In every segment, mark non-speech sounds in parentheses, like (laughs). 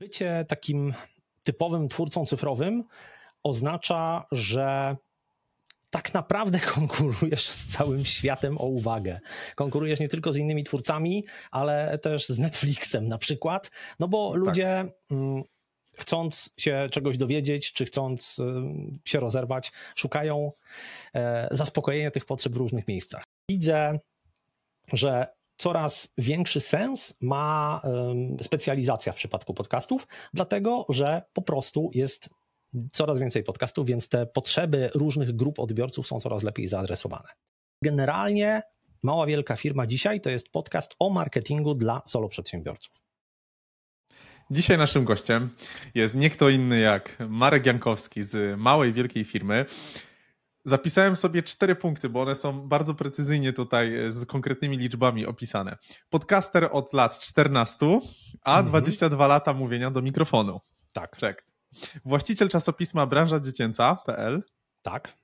Bycie takim typowym twórcą cyfrowym oznacza, że tak naprawdę (laughs) konkurujesz z całym światem o uwagę. Konkurujesz nie tylko z innymi twórcami, ale też z Netflixem na przykład, no bo ludzie tak. chcąc się czegoś dowiedzieć, czy chcąc się rozerwać, szukają e, zaspokojenia tych potrzeb w różnych miejscach. Widzę, że coraz większy sens ma specjalizacja w przypadku podcastów, dlatego że po prostu jest coraz więcej podcastów, więc te potrzeby różnych grup odbiorców są coraz lepiej zaadresowane. Generalnie Mała Wielka Firma dzisiaj to jest podcast o marketingu dla solo przedsiębiorców. Dzisiaj naszym gościem jest nie kto inny jak Marek Jankowski z Małej Wielkiej Firmy. Zapisałem sobie cztery punkty, bo one są bardzo precyzyjnie tutaj e, z konkretnymi liczbami opisane. Podcaster od lat 14, a mhm. 22 lata mówienia do mikrofonu. Tak. Check. Właściciel czasopisma branża dziecięca.pl. Tak.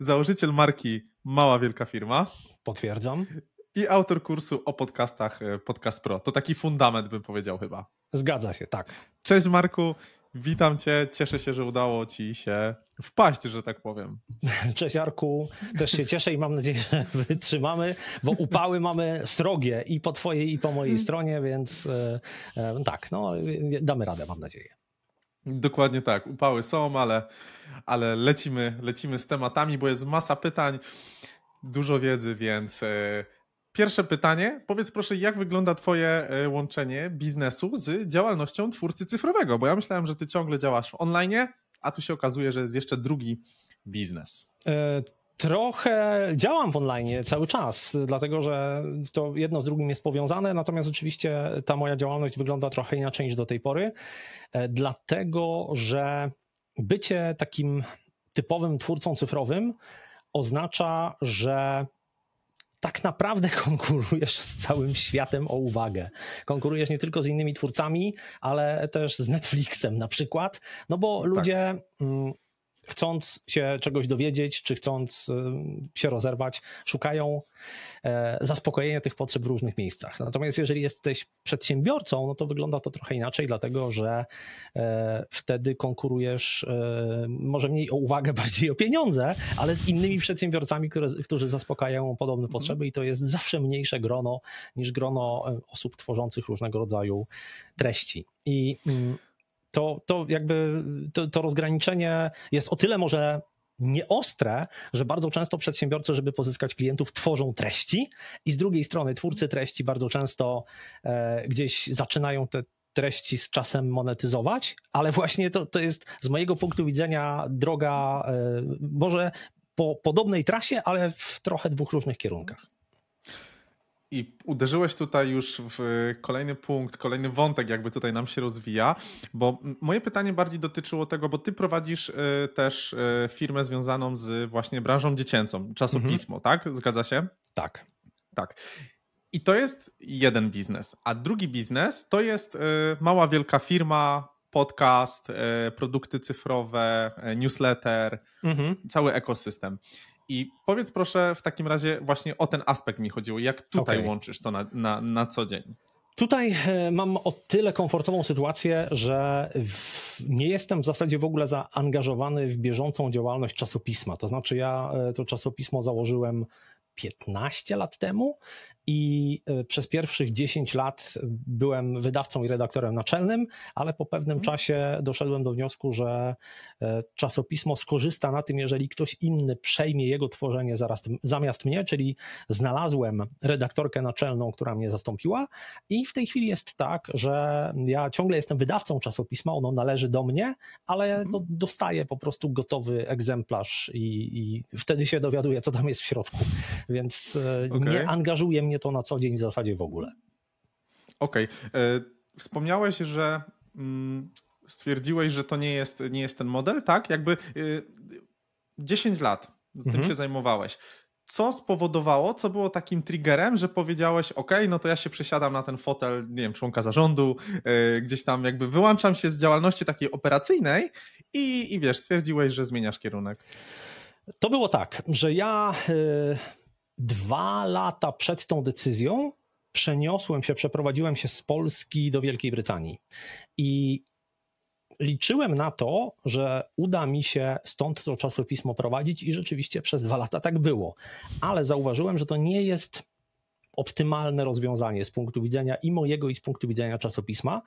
Założyciel marki Mała Wielka Firma. Potwierdzam. I autor kursu o podcastach e, Podcast Pro. To taki fundament bym powiedział chyba. Zgadza się, tak. Cześć Marku. Witam Cię, cieszę się, że udało Ci się wpaść, że tak powiem. (laughs) Cześć Jarku, też się cieszę i mam nadzieję, że (laughs) wytrzymamy, bo upały mamy srogie i po Twojej i po mojej stronie, więc e, e, tak, no damy radę, mam nadzieję. Dokładnie tak, upały są, ale, ale lecimy, lecimy z tematami, bo jest masa pytań, dużo wiedzy, więc e, Pierwsze pytanie. Powiedz proszę, jak wygląda Twoje e, łączenie biznesu z działalnością twórcy cyfrowego? Bo ja myślałem, że Ty ciągle działasz online, a tu się okazuje, że jest jeszcze drugi biznes. E, trochę działam w online cały czas, dlatego że to jedno z drugim jest powiązane, natomiast oczywiście ta moja działalność wygląda trochę inaczej niż do tej pory, e, dlatego że bycie takim typowym twórcą cyfrowym oznacza, że tak naprawdę (laughs) konkurujesz z całym światem o uwagę. Konkurujesz nie tylko z innymi twórcami, ale też z Netflixem na przykład, no bo tak. ludzie. Mm, chcąc się czegoś dowiedzieć, czy chcąc y, się rozerwać, szukają e, zaspokojenia tych potrzeb w różnych miejscach. Natomiast jeżeli jesteś przedsiębiorcą, no to wygląda to trochę inaczej, dlatego że e, wtedy konkurujesz e, może mniej o uwagę, (laughs) bardziej o pieniądze, ale z innymi przedsiębiorcami, które, którzy zaspokajają podobne potrzeby i to jest zawsze mniejsze grono niż grono osób tworzących różnego rodzaju treści. I mm, to, to jakby to, to rozgraniczenie jest o tyle może nieostre, że bardzo często przedsiębiorcy, żeby pozyskać klientów, tworzą treści i z drugiej strony twórcy treści bardzo często e, gdzieś zaczynają te treści z czasem monetyzować, ale właśnie to, to jest z mojego punktu widzenia droga e, może po podobnej trasie, ale w trochę dwóch różnych kierunkach. I uderzyłeś tutaj już w kolejny punkt, kolejny wątek, jakby tutaj nam się rozwija, bo moje pytanie bardziej dotyczyło tego, bo ty prowadzisz y, też y, firmę związaną z właśnie branżą dziecięcą, czasopismo, mhm. tak? Zgadza się? Tak. Tak. I to jest jeden biznes, a drugi biznes to jest y, mała, wielka firma, podcast, produkty cyfrowe, newsletter, mhm. cały ekosystem. I powiedz proszę w takim razie właśnie o ten aspekt mi chodziło. Jak tutaj okay. łączysz to na, na, na co dzień? Tutaj e, mam o tyle komfortową sytuację, że w, nie jestem w zasadzie w ogóle zaangażowany w bieżącą działalność czasopisma. To znaczy, ja e, to czasopismo założyłem 15 lat temu i e, przez pierwszych 10 lat byłem wydawcą i redaktorem naczelnym, ale po pewnym mhm. czasie doszedłem do wniosku, że e, czasopismo skorzysta na tym, jeżeli ktoś inny przejmie jego tworzenie zaraz, zamiast mnie, czyli znalazłem redaktorkę naczelną, która mnie zastąpiła i w tej chwili jest tak, że ja ciągle jestem wydawcą czasopisma, ono należy do mnie, ale mhm. no, dostaję po prostu gotowy egzemplarz i, i wtedy się dowiaduję, co tam jest w środku, więc e, okay. nie angażuje mnie mnie to na co dzień w zasadzie w ogóle. Okej. Okay. E, wspomniałeś, że mm, stwierdziłeś, że to nie jest, nie jest ten model, tak? Jakby 10 e, lat z mhm. tym się zajmowałeś. Co spowodowało, co było takim triggerem, że powiedziałeś, OK, no to ja się przesiadam na ten fotel, nie wiem, członka zarządu, yy, gdzieś tam jakby wyłączam się z działalności takiej operacyjnej i, i wiesz, stwierdziłeś, że zmieniasz kierunek. To było tak, że ja. Yy dwa lata przed tą decyzją przeniosłem się, przeprowadziłem się z Polski do Wielkiej Brytanii. I liczyłem na to, że uda mi się stąd to czasopismo prowadzić i rzeczywiście przez dwa lata tak było. Ale zauważyłem, że to nie jest optymalne rozwiązanie z punktu widzenia i mojego, i z punktu widzenia czasopisma,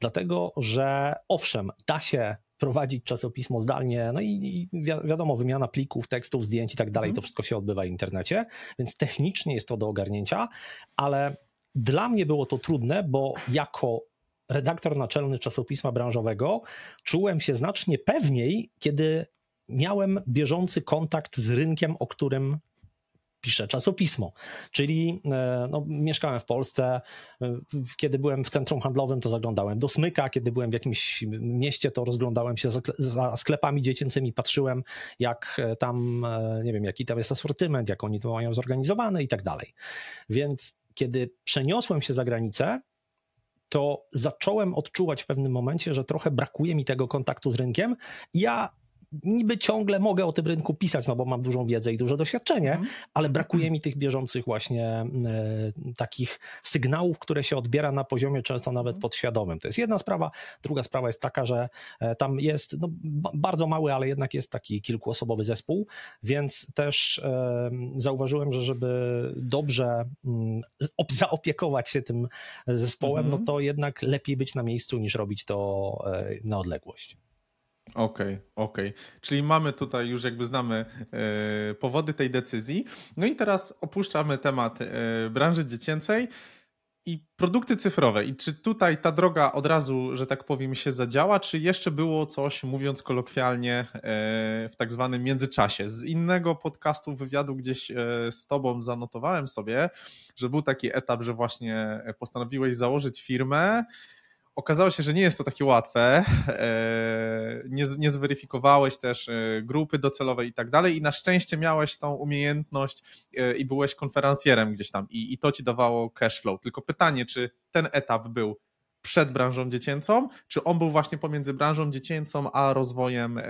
dlatego że owszem, da się prowadzić czasopismo zdalnie, no i, i wiadomo, wymiana plików, tekstów, zdjęć i tak dalej, to mhm. wszystko się odbywa w internecie, więc technicznie jest to do ogarnięcia, ale dla mnie było to trudne, bo jako redaktor naczelny czasopisma branżowego czułem się znacznie pewniej, kiedy miałem bieżący kontakt z rynkiem, o którym piszę czasopismo. Czyli e, no, mieszkałem w Polsce, e, kiedy byłem w centrum handlowym, to zaglądałem do smyka, kiedy byłem w jakimś mieście, to rozglądałem się za sklepami dziecięcymi, patrzyłem jak e, tam, nie wiem, jaki tam jest asortyment, jak oni to mają zorganizowane i tak dalej. Więc kiedy przeniosłem się za granicę, to zacząłem odczuwać w pewnym momencie, że trochę brakuje mi tego kontaktu z rynkiem. Ja niby ciągle mogę o tym rynku pisać, no bo mam dużą wiedzę i duże doświadczenie, mm. ale brakuje mi tych bieżących właśnie e, takich sygnałów, które się odbiera na poziomie często nawet mhm. podświadomym. To jest jedna sprawa. Druga sprawa jest taka, że e, tam jest no, bardzo mały, ale jednak jest taki kilkuosobowy zespół, więc też e, zauważyłem, że żeby dobrze mm, zaopiekować się tym zespołem, mm. no to jednak lepiej być na miejscu niż robić to na odległość. Okej, okay, okej. Okay. Czyli mamy tutaj już jakby znamy e, powody tej decyzji. No i teraz opuszczamy temat e, branży dziecięcej i produkty cyfrowe. I czy tutaj ta droga od razu, że tak powiem, się zadziała, czy jeszcze było coś, mówiąc kolokwialnie, e, w tak zwanym międzyczasie? Z innego podcastu, wywiadu gdzieś z tobą zanotowałem sobie, że był taki etap, że właśnie postanowiłeś założyć firmę, Okazało się, że nie jest to takie łatwe. E, nie, nie zweryfikowałeś też e, grupy docelowej i tak dalej, i na szczęście miałeś tą umiejętność e, i byłeś konferencjerem gdzieś tam, i, i to ci dawało cash flow. Tylko pytanie, czy ten etap był przed branżą dziecięcą, czy on był właśnie pomiędzy branżą dziecięcą a rozwojem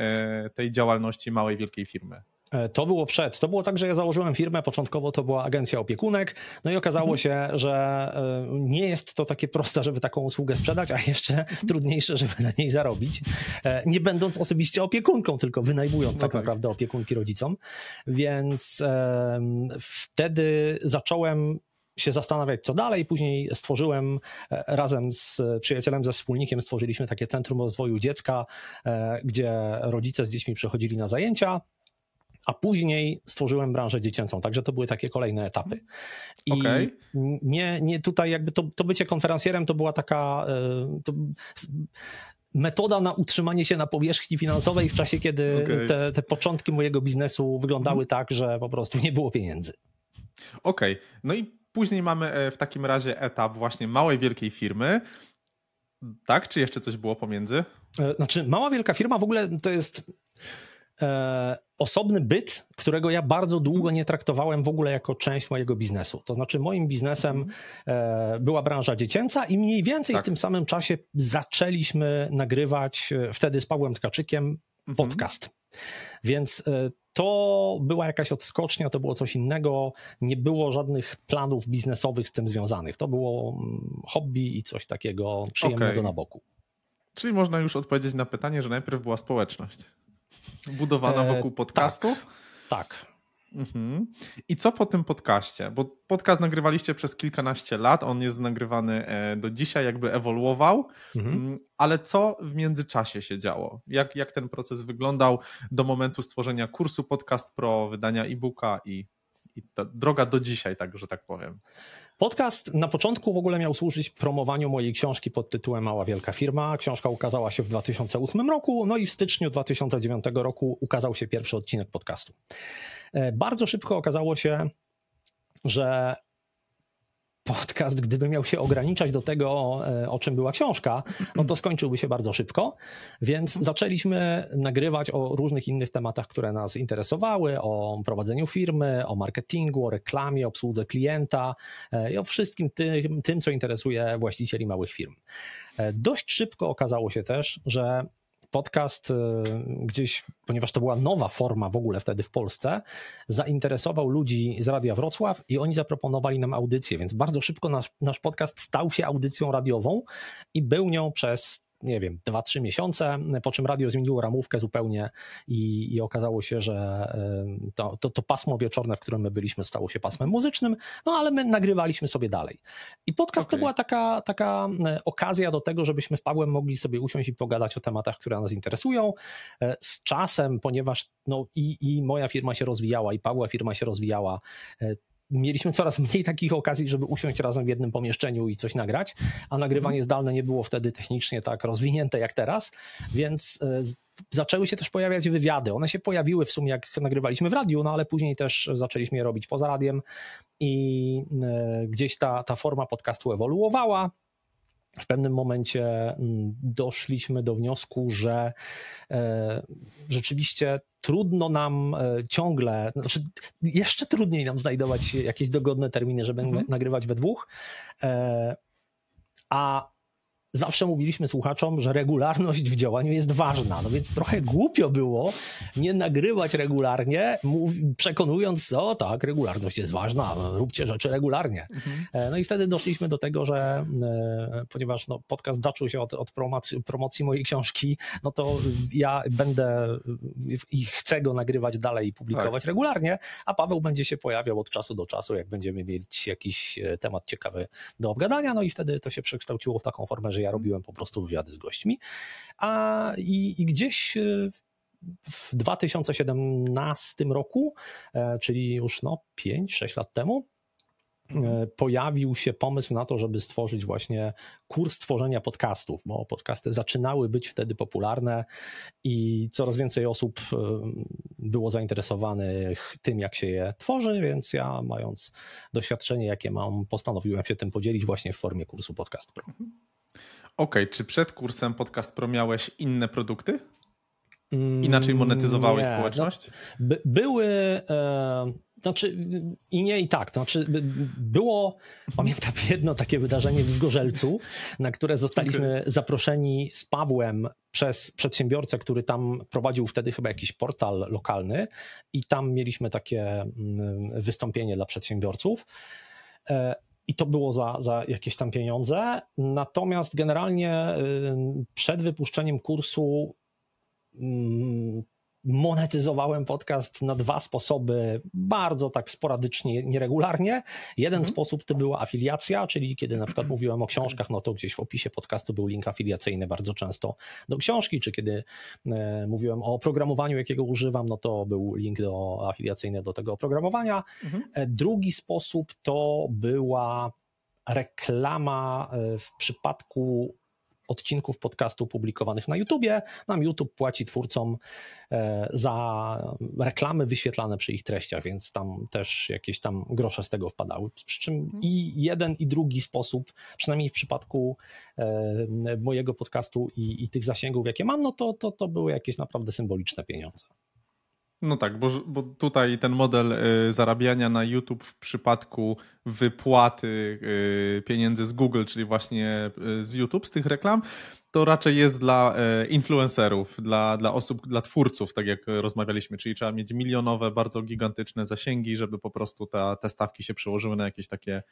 tej działalności małej, wielkiej firmy? E, to było przed. To było tak, że ja założyłem firmę, początkowo to była agencja opiekunek, no i okazało mhm. się, że e, nie jest to takie proste, żeby taką usługę sprzedać, a jeszcze mhm. trudniejsze, żeby na niej zarobić, e, nie będąc osobiście opiekunką, tylko wynajmując no tak, tak naprawdę opiekunki rodzicom. Więc wtedy zacząłem się zastanawiać, co dalej. Później stworzyłem razem z przyjacielem, ze wspólnikiem, stworzyliśmy takie Centrum Rozwoju Dziecka, gdzie rodzice z dziećmi przychodzili na zajęcia a później stworzyłem branżę dziecięcą, także to były takie kolejne etapy. I okay. nie, nie tutaj jakby to, to bycie konferencjerem to była taka e, to, metoda na utrzymanie się na powierzchni finansowej w czasie, kiedy okay. te, te początki mojego biznesu wyglądały tak, że po prostu nie było pieniędzy. Okej, okay. no i później mamy e, w takim razie etap właśnie małej, wielkiej firmy. Tak? Czy jeszcze coś było pomiędzy? E, znaczy, mała, wielka firma w ogóle to jest e, osobny byt, którego ja bardzo długo nie traktowałem w ogóle jako część mojego biznesu. To znaczy, moim biznesem mhm. e, była branża dziecięca i mniej więcej tak. w tym samym czasie zaczęliśmy nagrywać e, wtedy z Pawłem Tkaczykiem mhm. podcast. Więc e, to była jakaś odskocznia, to było coś innego. Nie było żadnych planów biznesowych z tym związanych. To było mm, hobby i coś takiego przyjemnego okay. na boku. Czyli można już odpowiedzieć na pytanie, że najpierw była społeczność. Budowana e, wokół podcastu? E, tak. tak. Mhm. I co po tym podcaście? Bo podcast nagrywaliście przez kilkanaście lat, on jest nagrywany e, do dzisiaj, jakby ewoluował, mhm. Mm, ale co w międzyczasie się działo? Jak, jak ten proces wyglądał do momentu stworzenia kursu Podcast Pro, wydania e-booka i, i ta droga do dzisiaj, tak, że tak powiem? Podcast na początku w ogóle miał służyć promowaniu mojej książki pod tytułem Mała Wielka Firma. Książka ukazała się w 2008 roku, no i w styczniu 2009 roku ukazał się pierwszy odcinek podcastu. E, bardzo szybko okazało się, że podcast, gdyby miał się ograniczać do tego, e, o czym była książka, no to skończyłby się bardzo szybko. Więc zaczęliśmy nagrywać o różnych innych tematach, które nas interesowały, o prowadzeniu firmy, o marketingu, o reklamie, obsłudze klienta e, i o wszystkim tym, tym co interesuje właścicieli małych firm. E, dość szybko okazało się też, że podcast y, gdzieś, ponieważ to była nowa forma w ogóle wtedy w Polsce, zainteresował ludzi z Radia Wrocław i oni zaproponowali nam audycję, więc bardzo szybko nasz, nasz podcast stał się audycją radiową i był nią przez nie wiem, 2-3 miesiące, po czym radio zmieniło ramówkę zupełnie i, i okazało się, że to, to, to, pasmo wieczorne, w którym my byliśmy, stało się pasmem muzycznym, no ale my nagrywaliśmy sobie dalej. I podcast okay. to była taka, taka okazja do tego, żebyśmy z Pawłem mogli sobie usiąść i pogadać o tematach, które nas interesują. E, z czasem, ponieważ no, i, i moja firma się rozwijała, i Pawła firma się rozwijała, e, mieliśmy coraz mniej takich okazji, żeby usiąść razem w jednym pomieszczeniu i coś nagrać, a nagrywanie mhm. zdalne nie było wtedy technicznie tak rozwinięte jak teraz, więc e, zaczęły się też pojawiać wywiady. One się pojawiły w sumie jak nagrywaliśmy w radiu, no ale później też zaczęliśmy je robić poza radiem i e, gdzieś ta, ta forma podcastu ewoluowała w pewnym momencie mm, doszliśmy do wniosku, że e, rzeczywiście trudno nam e, ciągle, znaczy jeszcze trudniej nam znajdować jakieś dogodne terminy, żeby mhm. nagrywać we dwóch. E, a zawsze mówiliśmy słuchaczom, że regularność w działaniu jest ważna. No więc trochę głupio było nie nagrywać regularnie, przekonując, o tak, regularność jest ważna, róbcie rzeczy regularnie. Mhm. E, no i wtedy doszliśmy do tego, że e, ponieważ no, podcast zaczął się od, od promocji, promocji mojej książki, no to ja będę i chcę go nagrywać dalej i publikować tak. regularnie, a Paweł będzie się pojawiał od czasu do czasu, jak będziemy mieć jakiś e, temat ciekawy do obgadania, no i wtedy to się przekształciło w taką formę, że ja robiłem po prostu wywiady z gośćmi. A i, i gdzieś e, w 2017 roku, e, czyli już no 5-6 lat temu, e, pojawił się pomysł na to, żeby stworzyć właśnie kurs tworzenia podcastów, bo podcasty zaczynały być wtedy popularne i coraz więcej osób było zainteresowanych tym, jak się je tworzy, więc ja, mając doświadczenie, jakie mam, postanowiłem się tym podzielić właśnie w formie kursu Podcast Pro. Okej, okay, czy przed kursem Podcast Pro miałeś inne produkty? Inaczej monetyzowałeś nie, społeczność? No, by, były. E, znaczy, i nie, i tak. To znaczy, było, pamiętam jedno takie wydarzenie w Zgorzelcu, na które zostaliśmy zaproszeni z Pawłem przez przedsiębiorcę, który tam prowadził wtedy chyba jakiś portal lokalny, i tam mieliśmy takie mm, wystąpienie dla przedsiębiorców. I to było za, za jakieś tam pieniądze. Natomiast generalnie przed wypuszczeniem kursu monetyzowałem podcast na dwa sposoby, bardzo tak sporadycznie, nieregularnie. Jeden mhm. sposób to była afiliacja, czyli kiedy na przykład mówiłem o książkach, no to gdzieś w opisie podcastu był link afiliacyjny bardzo często do książki, czy kiedy e, mówiłem o programowaniu, jakiego używam, no to był link do, afiliacyjny do tego oprogramowania. Mhm. E, drugi sposób to była reklama e, w przypadku odcinków podcastu publikowanych na YouTubie. Nam YouTube płaci twórcom e, za reklamy wyświetlane przy ich treściach, więc tam też jakieś tam grosze z tego wpadały. Przy czym i jeden i drugi sposób, przynajmniej w przypadku e, mojego podcastu i, i tych zasięgów, jakie mam, no to, to, to były jakieś naprawdę symboliczne pieniądze. No tak, bo, bo tutaj ten model y, zarabiania na YouTube w przypadku wypłaty y, pieniędzy z Google, czyli właśnie y, z YouTube, z tych reklam, to raczej jest dla influencerów, dla, dla osób, dla twórców, tak jak rozmawialiśmy, czyli trzeba mieć milionowe, bardzo gigantyczne zasięgi, żeby po prostu ta, te stawki się przełożyły na jakieś takie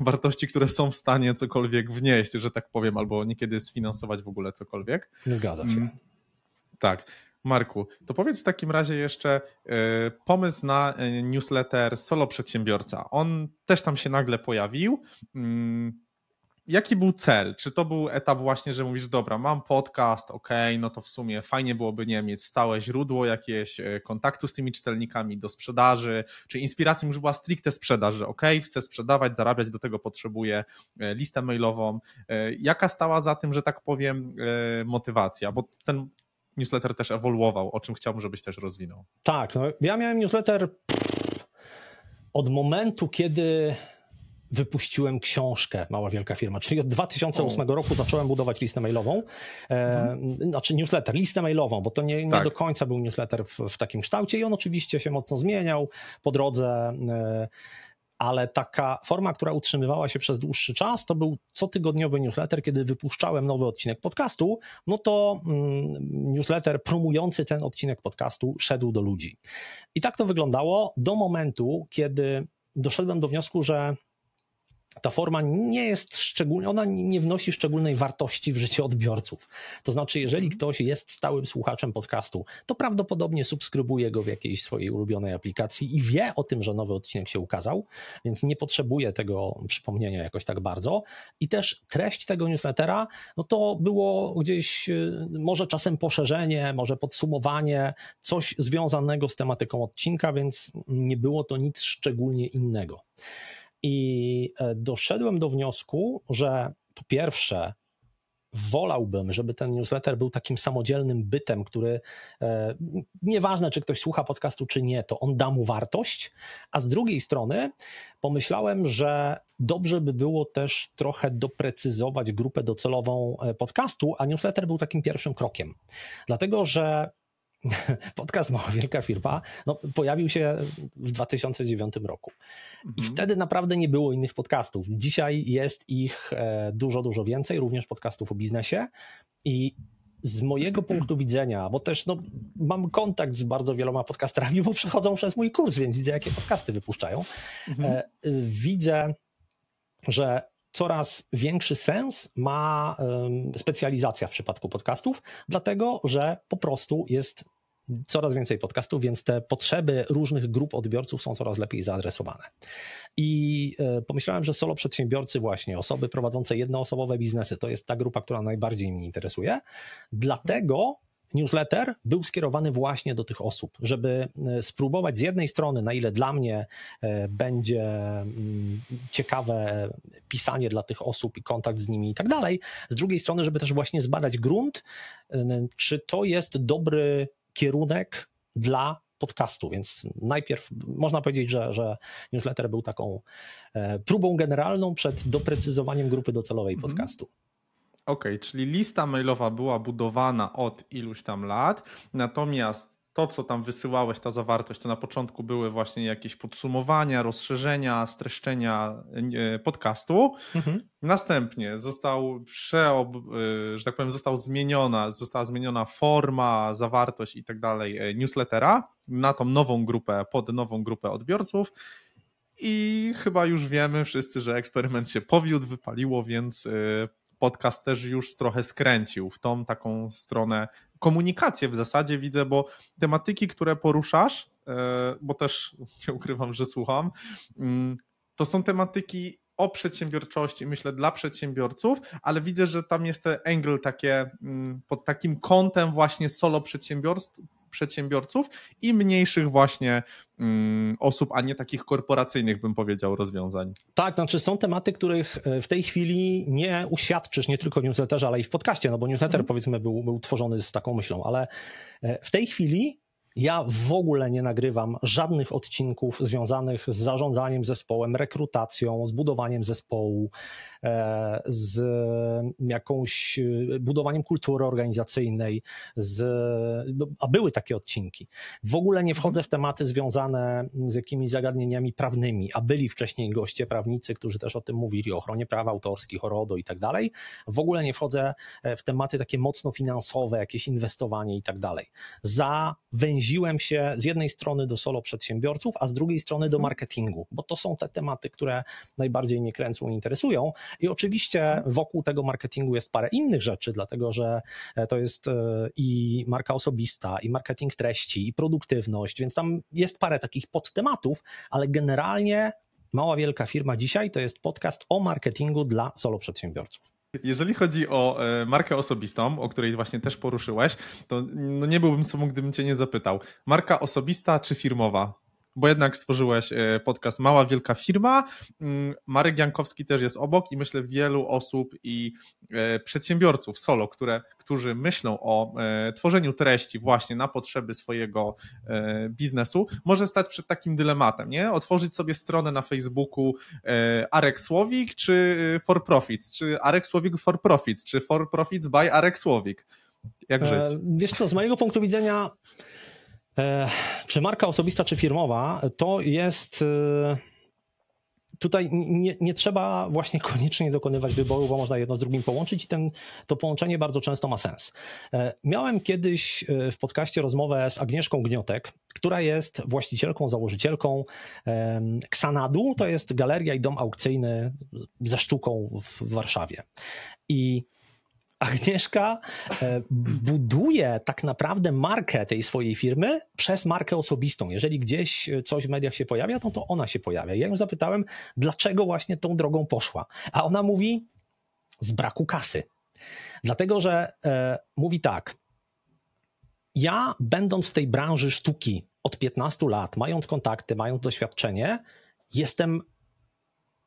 wartości, które są w stanie cokolwiek wnieść, że tak powiem, albo niekiedy sfinansować w ogóle cokolwiek. Zgadza się. Mm, tak. Marku, to powiedz w takim razie jeszcze y, pomysł na y, newsletter Solo Przedsiębiorca. On też tam się nagle pojawił. Mm, jaki był cel? Czy to był etap właśnie, że mówisz, dobra, mam podcast, ok, no to w sumie fajnie byłoby, nie mieć stałe źródło jakieś y, kontaktu z tymi czytelnikami do sprzedaży, czy inspiracją już była stricte sprzedaż, że ok, chcę sprzedawać, zarabiać, do tego potrzebuję listę mailową. Jaka stała za tym, że tak powiem, motywacja? Bo ten newsletter też ewoluował, o czym chciałbym, żebyś też rozwinął. Tak, no ja miałem newsletter od momentu, kiedy wypuściłem książkę Mała Wielka Firma, czyli od 2008 o. roku zacząłem budować listę mailową, e, mhm. znaczy newsletter, listę mailową, bo to nie, nie tak. do końca był newsletter w, w, takim kształcie i on oczywiście się mocno zmieniał po drodze. E, ale taka forma, która utrzymywała się przez dłuższy czas, to był cotygodniowy newsletter, kiedy wypuszczałem nowy odcinek podcastu, no to mm, newsletter promujący ten odcinek podcastu szedł do ludzi. I tak to wyglądało do momentu, kiedy doszedłem do wniosku, że ta forma nie jest szczególnie, ona nie wnosi szczególnej wartości w życie odbiorców. To znaczy, jeżeli mhm. ktoś jest stałym słuchaczem podcastu, to prawdopodobnie subskrybuje go w jakiejś swojej ulubionej aplikacji i wie o tym, że nowy odcinek się ukazał, więc nie potrzebuje tego przypomnienia jakoś tak bardzo. I też treść tego newslettera, no to było gdzieś y, może czasem poszerzenie, może podsumowanie, coś związanego z tematyką odcinka, więc nie było to nic szczególnie innego. I e, doszedłem do wniosku, że po pierwsze, wolałbym, żeby ten newsletter był takim samodzielnym bytem, który e, nieważne, czy ktoś słucha podcastu, czy nie, to on da mu wartość. A z drugiej strony pomyślałem, że dobrze by było też trochę doprecyzować grupę docelową e, podcastu, a newsletter był takim pierwszym krokiem. Dlatego, że (laughs) podcast Mała Wielka Firma no, pojawił się w 2009 roku. I mhm. wtedy naprawdę nie było innych podcastów. Dzisiaj jest ich e, dużo, dużo więcej, również podcastów o biznesie. I z mojego punktu widzenia, bo też no, mam kontakt z bardzo wieloma podcasterami, bo przechodzą przez mój kurs, więc widzę, jakie podcasty wypuszczają. Mhm. E, widzę, że coraz większy sens ma specjalizacja w przypadku podcastów, dlatego że po prostu jest coraz więcej podcastów, więc te potrzeby różnych grup odbiorców są coraz lepiej zaadresowane. I e, pomyślałem, że solo przedsiębiorcy, właśnie osoby prowadzące jednoosobowe biznesy, to jest ta grupa, która najbardziej mnie interesuje. Dlatego newsletter był skierowany właśnie do tych osób, żeby e, spróbować z jednej strony, na ile dla mnie e, będzie mm, ciekawe pisanie dla tych osób i kontakt z nimi i tak dalej, z drugiej strony, żeby też właśnie zbadać grunt, czy to jest dobry kierunek dla podcastu, więc najpierw można powiedzieć, że, że newsletter był taką e, próbą generalną przed doprecyzowaniem grupy docelowej mhm. podcastu. Okej, okay, czyli lista mailowa była budowana od iluś tam lat, natomiast to, co tam wysyłałeś, ta zawartość, to na początku były właśnie jakieś podsumowania, rozszerzenia, streszczenia e, podcastu. Mhm. Następnie został przeob, e, że tak powiem, został zmieniona, została zmieniona forma, zawartość i tak dalej e, newslettera na tą nową grupę, pod nową grupę odbiorców. I chyba już wiemy wszyscy, że eksperyment się powiódł, wypaliło, więc podcast też już trochę skręcił w tą taką stronę komunikację w zasadzie widzę, bo tematyki, które poruszasz, e, bo też (laughs) nie ukrywam, że słucham, mm, to są tematyki o przedsiębiorczości, myślę, dla przedsiębiorców, ale widzę, że tam jest ten angle takie mm, pod takim kątem właśnie solo przedsiębiorstw, przedsiębiorców i mniejszych właśnie mm, osób, a nie takich korporacyjnych, bym powiedział, rozwiązań. Tak, znaczy są tematy, których e, w tej chwili nie uświadczysz nie tylko w newsletterze, ale i w podcaście, no bo newsletter mm. powiedzmy był, był tworzony z taką myślą, ale e, w tej chwili ja w ogóle nie nagrywam żadnych odcinków związanych z zarządzaniem zespołem, rekrutacją, z budowaniem zespołu, e, z jakąś e, budowaniem kultury organizacyjnej, z, no, a były takie odcinki. W ogóle nie wchodzę w tematy związane z jakimiś zagadnieniami prawnymi, a byli wcześniej goście prawnicy, którzy też o tym mówili, o ochronie praw autorskich, o RODO i tak dalej. W ogóle nie wchodzę e, w tematy takie mocno finansowe, jakieś inwestowanie i tak dalej. Za węzi węziłem się z jednej strony do solo przedsiębiorców, a z drugiej strony do mhm. marketingu, bo to są te tematy, które najbardziej mnie kręcą i interesują. I oczywiście mhm. wokół tego marketingu jest parę innych rzeczy, dlatego że e, to jest e, i marka osobista, i marketing treści, i produktywność, więc tam jest parę takich podtematów, ale generalnie Mała Wielka Firma dzisiaj to jest podcast o marketingu dla solo przedsiębiorców. Jeżeli chodzi o e, markę osobistą, o której właśnie też poruszyłeś, to no nie byłbym sobą, gdybym cię nie zapytał. Marka osobista czy firmowa? Bo jednak stworzyłeś e, podcast Mała Wielka Firma. Mm, Marek Jankowski też jest obok i myślę wielu osób i e, przedsiębiorców solo, które, którzy myślą o e, tworzeniu treści właśnie na potrzeby swojego biznesu, może stać przed takim dylematem, nie? Otworzyć sobie stronę na Facebooku Arek Słowik czy For Profits, czy Arek Słowik For Profits, czy For Profits by Arek Słowik. Jak żyć? Wiesz co, z mojego punktu widzenia czy marka osobista, czy firmowa, to jest. E, tutaj nie, nie, trzeba właśnie (laughs) koniecznie dokonywać wyboru, bo można jedno z drugim połączyć i ten, to połączenie bardzo często ma sens. E, miałem kiedyś e, w podcaście rozmowę z Agnieszką Gniotek, która jest właścicielką, założycielką Xanadu, to jest galeria i dom aukcyjny ze sztuką w Warszawie. I Agnieszka e, buduje tak naprawdę markę tej swojej firmy przez markę osobistą. Jeżeli gdzieś coś w mediach się pojawia, no to ona się pojawia. Ja ją zapytałem, dlaczego właśnie tą drogą poszła. A ona mówi, z braku kasy. Dlatego, że e, mówi tak, ja będąc w tej branży sztuki od 15 lat, mając kontakty, mając doświadczenie, jestem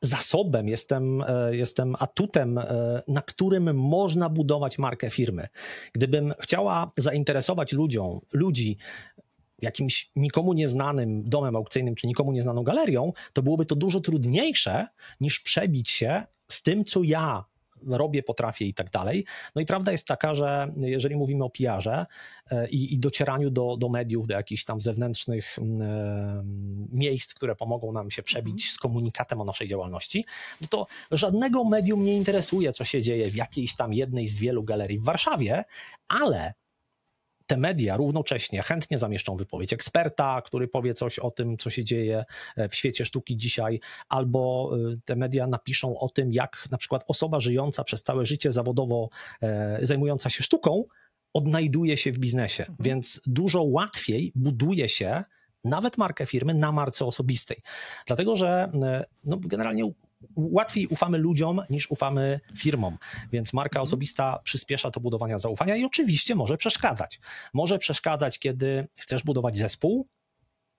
zasobem, jestem, e, jestem atutem, e, na którym można budować markę firmy. Gdybym chciała zainteresować ludziom, ludzi jakimś nikomu nieznanym domem aukcyjnym czy nikomu nieznaną galerią, to byłoby to dużo trudniejsze niż przebić się z tym, co ja robię, potrafię i tak dalej. No i prawda jest taka, że jeżeli mówimy o PR-ze i, i docieraniu do, do mediów, do jakichś tam zewnętrznych e, miejsc, które pomogą nam się przebić mhm. z komunikatem o naszej działalności, no to żadnego medium nie interesuje, co się dzieje w jakiejś tam jednej z wielu galerii w Warszawie, ale te media równocześnie chętnie zamieszczą wypowiedź eksperta, który powie coś o tym, co się dzieje e, w świecie sztuki dzisiaj, albo e, te media napiszą o tym, jak na przykład osoba żyjąca przez całe życie zawodowo e, zajmująca się sztuką odnajduje się w biznesie. Mhm. Więc dużo łatwiej buduje się nawet markę firmy na marce osobistej. Dlatego, że no, generalnie łatwiej ufamy ludziom niż ufamy firmom, więc marka mhm. osobista przyspiesza to budowania zaufania i oczywiście może przeszkadzać. Może przeszkadzać, kiedy chcesz budować zespół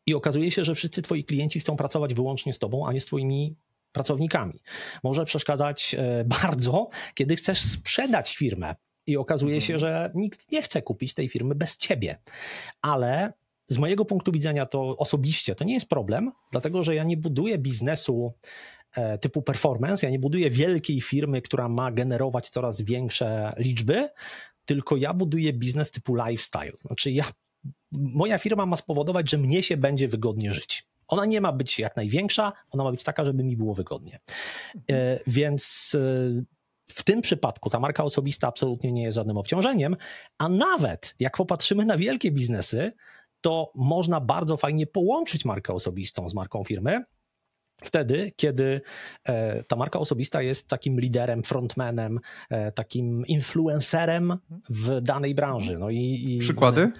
i okazuje się, że wszyscy twoi klienci chcą pracować wyłącznie z tobą, a nie z twoimi pracownikami. Może przeszkadzać e, bardzo, kiedy chcesz sprzedać firmę i okazuje się, mhm. że nikt nie chce kupić tej firmy bez ciebie. Ale z mojego punktu widzenia to osobiście to nie jest problem, dlatego że ja nie buduję biznesu typu performance. Ja nie buduję wielkiej firmy, która ma generować coraz większe liczby, tylko ja buduję biznes typu lifestyle. Znaczy, ja, moja firma ma spowodować, że mnie się będzie wygodnie żyć. Ona nie ma być jak największa, ona ma być taka, żeby mi było wygodnie. E, więc e, w tym przypadku ta marka osobista absolutnie nie jest żadnym obciążeniem, a nawet jak popatrzymy na wielkie biznesy, to można bardzo fajnie połączyć markę osobistą z marką firmy Wtedy, kiedy e, ta marka osobista jest takim liderem, frontmanem, e, takim influencerem w danej branży. No i, i Przykłady?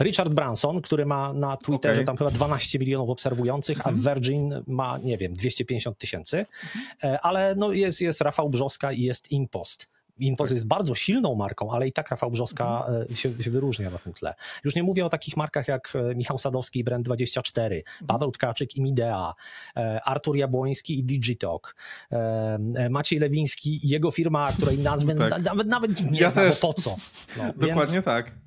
Richard Branson, który ma na Twitterze okay. tam chyba 12 milionów obserwujących, a mhm. Virgin ma, nie wiem, 250 tysięcy. E, ale no jest, jest Rafał Brzoska i jest Impost. Inpost jest bardzo silną marką, ale i tak Rafał Brzoska mhm. E, się, się, wyróżnia na tym tle. Już nie mówię o takich markach jak e, Michał Sadowski i Brand24, mhm. Paweł Tkaczyk i Midea, e, Artur Jabłoński i Digitalk, Maciej Lewiński i jego firma, której nazwy (laughs) tak. nawet, nawet nie ja znam, po co. No, (laughs) Dokładnie więc... tak.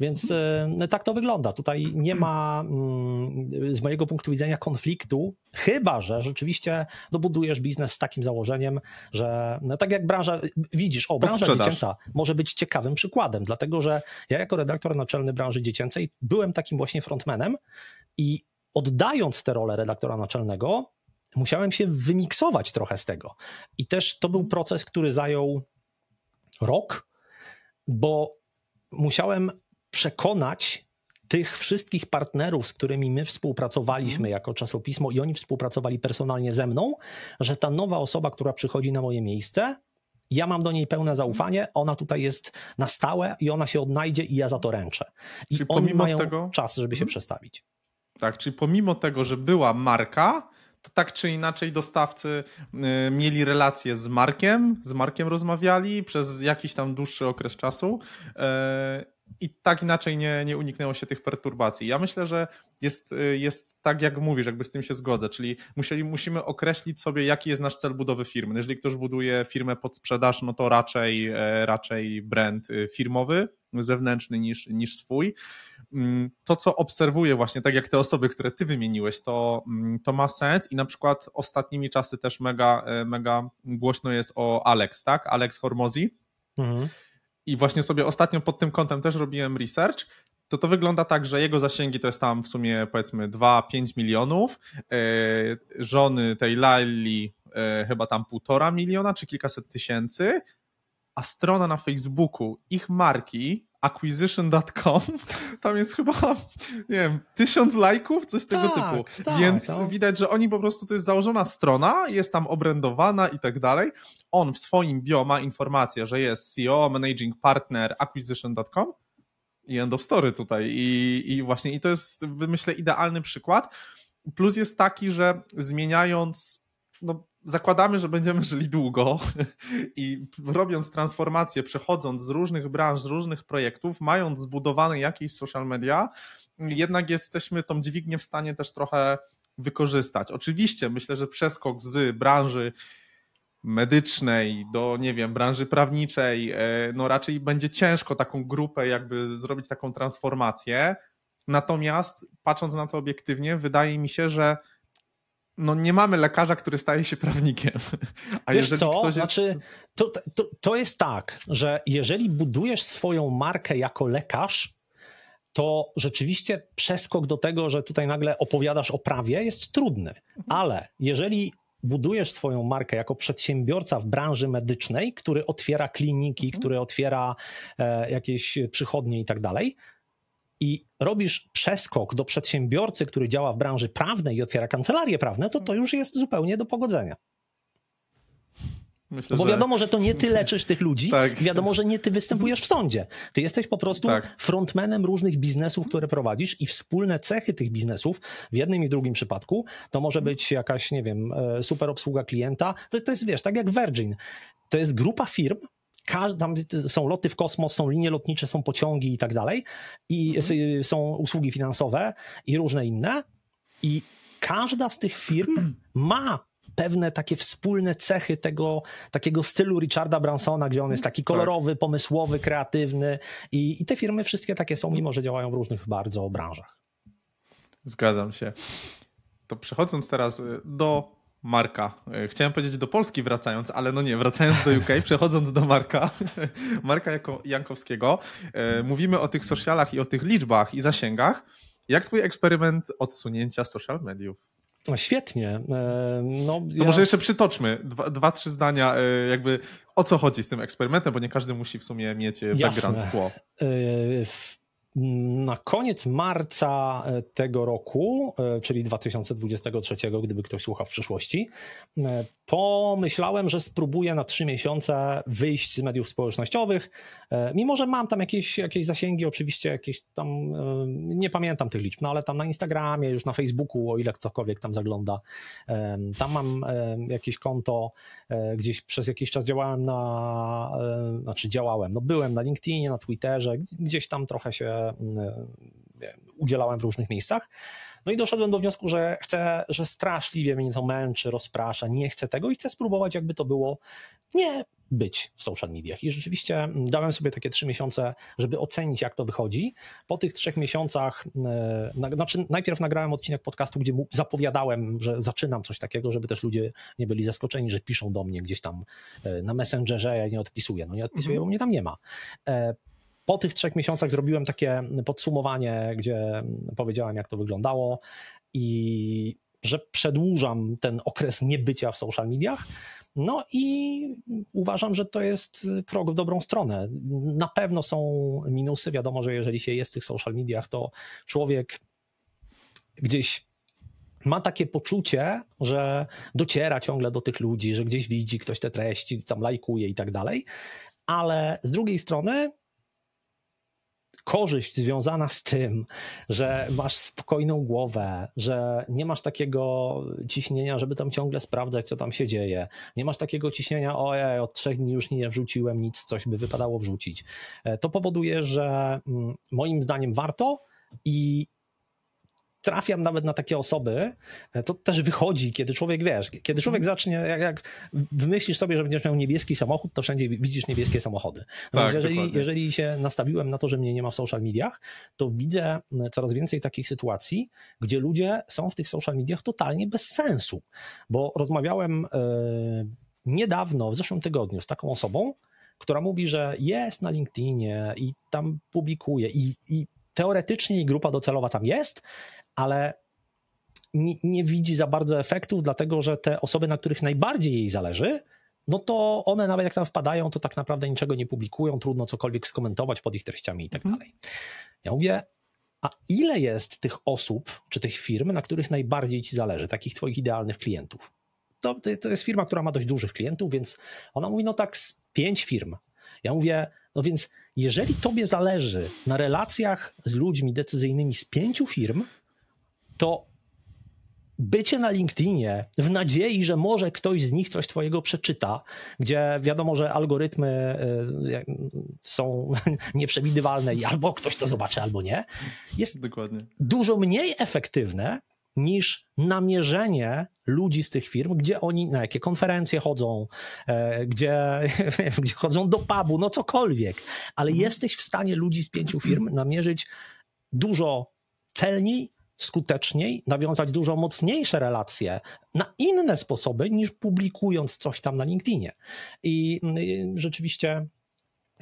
Więc e, tak to wygląda. Tutaj nie ma mm, z mojego punktu widzenia konfliktu, chyba że rzeczywiście no, budujesz biznes z takim założeniem, że no, tak jak branża, widzisz, o, branża dziecięca może być ciekawym przykładem, dlatego że ja jako redaktor naczelny branży dziecięcej byłem takim właśnie frontmanem i oddając tę rolę redaktora naczelnego, musiałem się wymiksować trochę z tego. I też to był proces, który zajął rok, bo musiałem przekonać tych wszystkich partnerów, z którymi my współpracowaliśmy mhm. jako czasopismo i oni współpracowali personalnie ze mną, że ta nowa osoba, która przychodzi na moje miejsce, ja mam do niej pełne zaufanie, ona tutaj jest na stałe i ona się odnajdzie i ja za to ręczę. I czyli oni mają tego... czas, żeby się hmm. przestawić. Tak, czyli pomimo tego, że była marka, to tak czy inaczej dostawcy y, mieli relacje z Markiem, z Markiem rozmawiali przez jakiś tam dłuższy okres czasu y, i tak inaczej nie, nie uniknęło się tych perturbacji. Ja myślę, że jest, y, jest tak, jak mówisz, jakby z tym się zgodzę, czyli musieli, musimy określić sobie, jaki jest nasz cel budowy firmy. Jeżeli ktoś buduje firmę pod sprzedaż, no to raczej, e, raczej brand firmowy, zewnętrzny niż, niż swój. Mm, to, co obserwuję właśnie, tak jak te osoby, które ty wymieniłeś, to, mm, to ma sens i na przykład ostatnimi czasy też mega, e, mega głośno jest o Alex, tak? Alex Hormozi. Mhm. I właśnie sobie ostatnio pod tym kątem też robiłem research. to to wygląda tak, że jego zasięgi to jest tam w sumie powiedzmy 2-5 milionów, żony tej Lali chyba tam półtora miliona czy kilkaset tysięcy, a strona na Facebooku ich marki acquisition.com, (laughs) tam jest chyba, nie wiem, tysiąc lajków, coś tego tak, typu. Tak, Więc no. widać, że oni po prostu, to jest założona strona, jest tam obrędowana i tak dalej. On w swoim bio ma informację, że jest CEO, managing partner acquisition.com i end of story tutaj. I, I właśnie, i to jest, myślę, idealny przykład. Plus jest taki, że zmieniając no, zakładamy, że będziemy żyli długo (laughs) i robiąc transformację, przechodząc z różnych branż, z różnych projektów, mając zbudowane jakieś social media, jednak jesteśmy tą dźwignię w stanie też trochę wykorzystać. Oczywiście myślę, że przeskok z branży medycznej do, nie wiem, branży prawniczej, e, no raczej będzie ciężko taką grupę jakby zrobić taką transformację. Natomiast patrząc na to obiektywnie, wydaje mi się, że no nie mamy lekarza, który staje się prawnikiem. A Wiesz jeżeli co? Ktoś jest... Znaczy, to, to, to jest tak, że jeżeli budujesz swoją markę jako lekarz, to rzeczywiście przeskok do tego, że tutaj nagle opowiadasz o prawie, jest trudny. Ale jeżeli budujesz swoją markę jako przedsiębiorca w branży medycznej, który otwiera kliniki, mhm. który otwiera e, jakieś przychodnie i tak dalej, i robisz przeskok do przedsiębiorcy, który działa w branży prawnej i otwiera kancelarie prawne, to to już jest zupełnie do pogodzenia. Myślę, bo wiadomo, że... że to nie ty leczysz tych ludzi, tak. wiadomo, że nie ty występujesz w sądzie. Ty jesteś po prostu tak. frontmanem różnych biznesów, które prowadzisz i wspólne cechy tych biznesów w jednym i drugim przypadku to może być jakaś, nie wiem, e, super obsługa klienta. To, to jest, wiesz, tak jak Virgin. To jest grupa firm, tam są loty w kosmos, są linie lotnicze, są pociągi i tak dalej, i mhm. są usługi finansowe i różne inne. I każda z tych firm (clears throat) ma pewne takie wspólne cechy tego takiego stylu Richarda Bransona, gdzie on jest taki tak. kolorowy, pomysłowy, kreatywny i, i te firmy wszystkie takie są, mimo że działają w różnych bardzo branżach. Zgadzam się. To przechodząc teraz do Marka. E, chciałem powiedzieć do Polski wracając, ale no nie, wracając do UK, (laughs) przechodząc do Marka, (laughs) Marka jako Jankowskiego, e, mówimy o tych socialach i o tych liczbach i zasięgach. Jak twój eksperyment odsunięcia social mediów? No świetnie. E, no, ja... może jeszcze przytoczmy dwa, dwa, trzy zdania, jakby o co chodzi z tym eksperymentem, bo nie każdy musi w sumie mieć background Jasne. tło. Na koniec marca e, tego roku, e, czyli 2023, gdyby ktoś słuchał w przyszłości, e, pomyślałem, że spróbuję na trzy miesiące wyjść z mediów społecznościowych. Mimo, że mam tam jakieś, jakieś zasięgi, oczywiście jakieś tam, nie pamiętam tych liczb, no ale tam na Instagramie, już na Facebooku, o ile ktokolwiek tam zagląda, tam mam jakieś konto, gdzieś przez jakiś czas działałem na, znaczy działałem, no byłem na LinkedInie, na Twitterze, gdzieś tam trochę się E, udzielałem w różnych miejscach. No i doszedłem do wniosku, że chcę, że straszliwie mnie to męczy, rozprasza, nie chcę tego i chcę spróbować, jakby to było nie być w social mediach. I rzeczywiście dałem sobie takie trzy miesiące, żeby ocenić, jak to wychodzi. Po tych trzech miesiącach, e, znaczy najpierw nagrałem odcinek podcastu, gdzie zapowiadałem, że zaczynam coś takiego, żeby też ludzie nie byli zaskoczeni, że piszą do mnie gdzieś tam e, na Messengerze, ja nie odpisuję. No nie odpisuję, mhm. bo mnie tam nie ma po tych trzech miesiącach zrobiłem takie podsumowanie, gdzie powiedziałem, jak to wyglądało i że przedłużam ten okres niebycia w social mediach. No i uważam, że to jest krok w dobrą stronę. Na pewno są minusy. Wiadomo, że jeżeli się jest w tych social mediach, to człowiek gdzieś ma takie poczucie, że dociera ciągle do tych ludzi, że gdzieś widzi ktoś te treści, tam lajkuje i tak dalej. Ale z drugiej strony korzyść związana z tym, że masz spokojną głowę, że nie masz takiego ciśnienia, żeby tam ciągle sprawdzać, co tam się dzieje. Nie masz takiego ciśnienia, ojej, od trzech dni już nie wrzuciłem nic, coś by wypadało wrzucić. E, to powoduje, że mm, moim zdaniem warto i trafiam nawet na takie osoby, e, to też wychodzi, kiedy człowiek, wiesz, kiedy człowiek mhm. zacznie, jak, jak wymyślisz sobie, że będziesz miał niebieski samochód, to wszędzie widzisz niebieskie samochody. No tak, więc jeżeli, jeżeli się nastawiłem na to, że mnie nie ma w social mediach, to widzę coraz więcej takich sytuacji, gdzie ludzie są w tych social mediach totalnie bez sensu, bo rozmawiałem yy, niedawno, w zeszłym tygodniu z taką osobą, która mówi, że jest na LinkedInie i tam publikuje i, i teoretycznie jej grupa docelowa tam jest, ale nie, nie, widzi za bardzo efektów, dlatego że te osoby, na których najbardziej jej zależy, no to one nawet jak tam wpadają, to tak naprawdę niczego nie publikują, trudno cokolwiek skomentować pod ich treściami i tak mhm. dalej. Ja mówię, a ile jest tych osób, czy tych firm, na których najbardziej ci zależy, takich twoich idealnych klientów? To, to jest firma, która ma dość dużych klientów, więc ona mówi, no tak, z pięć firm. Ja mówię, no więc jeżeli tobie zależy na relacjach z ludźmi decyzyjnymi z pięciu firm, to bycie na LinkedInie w nadziei, że może ktoś z nich coś twojego przeczyta, gdzie wiadomo, że algorytmy y, są (laughs) nieprzewidywalne i albo ktoś to zobaczy, albo nie, jest Dokładnie. dużo mniej efektywne niż namierzenie ludzi z tych firm, gdzie oni, na jakie konferencje chodzą, e, gdzie, (laughs) gdzie chodzą do pubu, no cokolwiek, ale mhm. jesteś w stanie ludzi z pięciu firm namierzyć dużo celniej skuteczniej, nawiązać dużo mocniejsze relacje na inne sposoby niż publikując coś tam na LinkedInie. I mm, rzeczywiście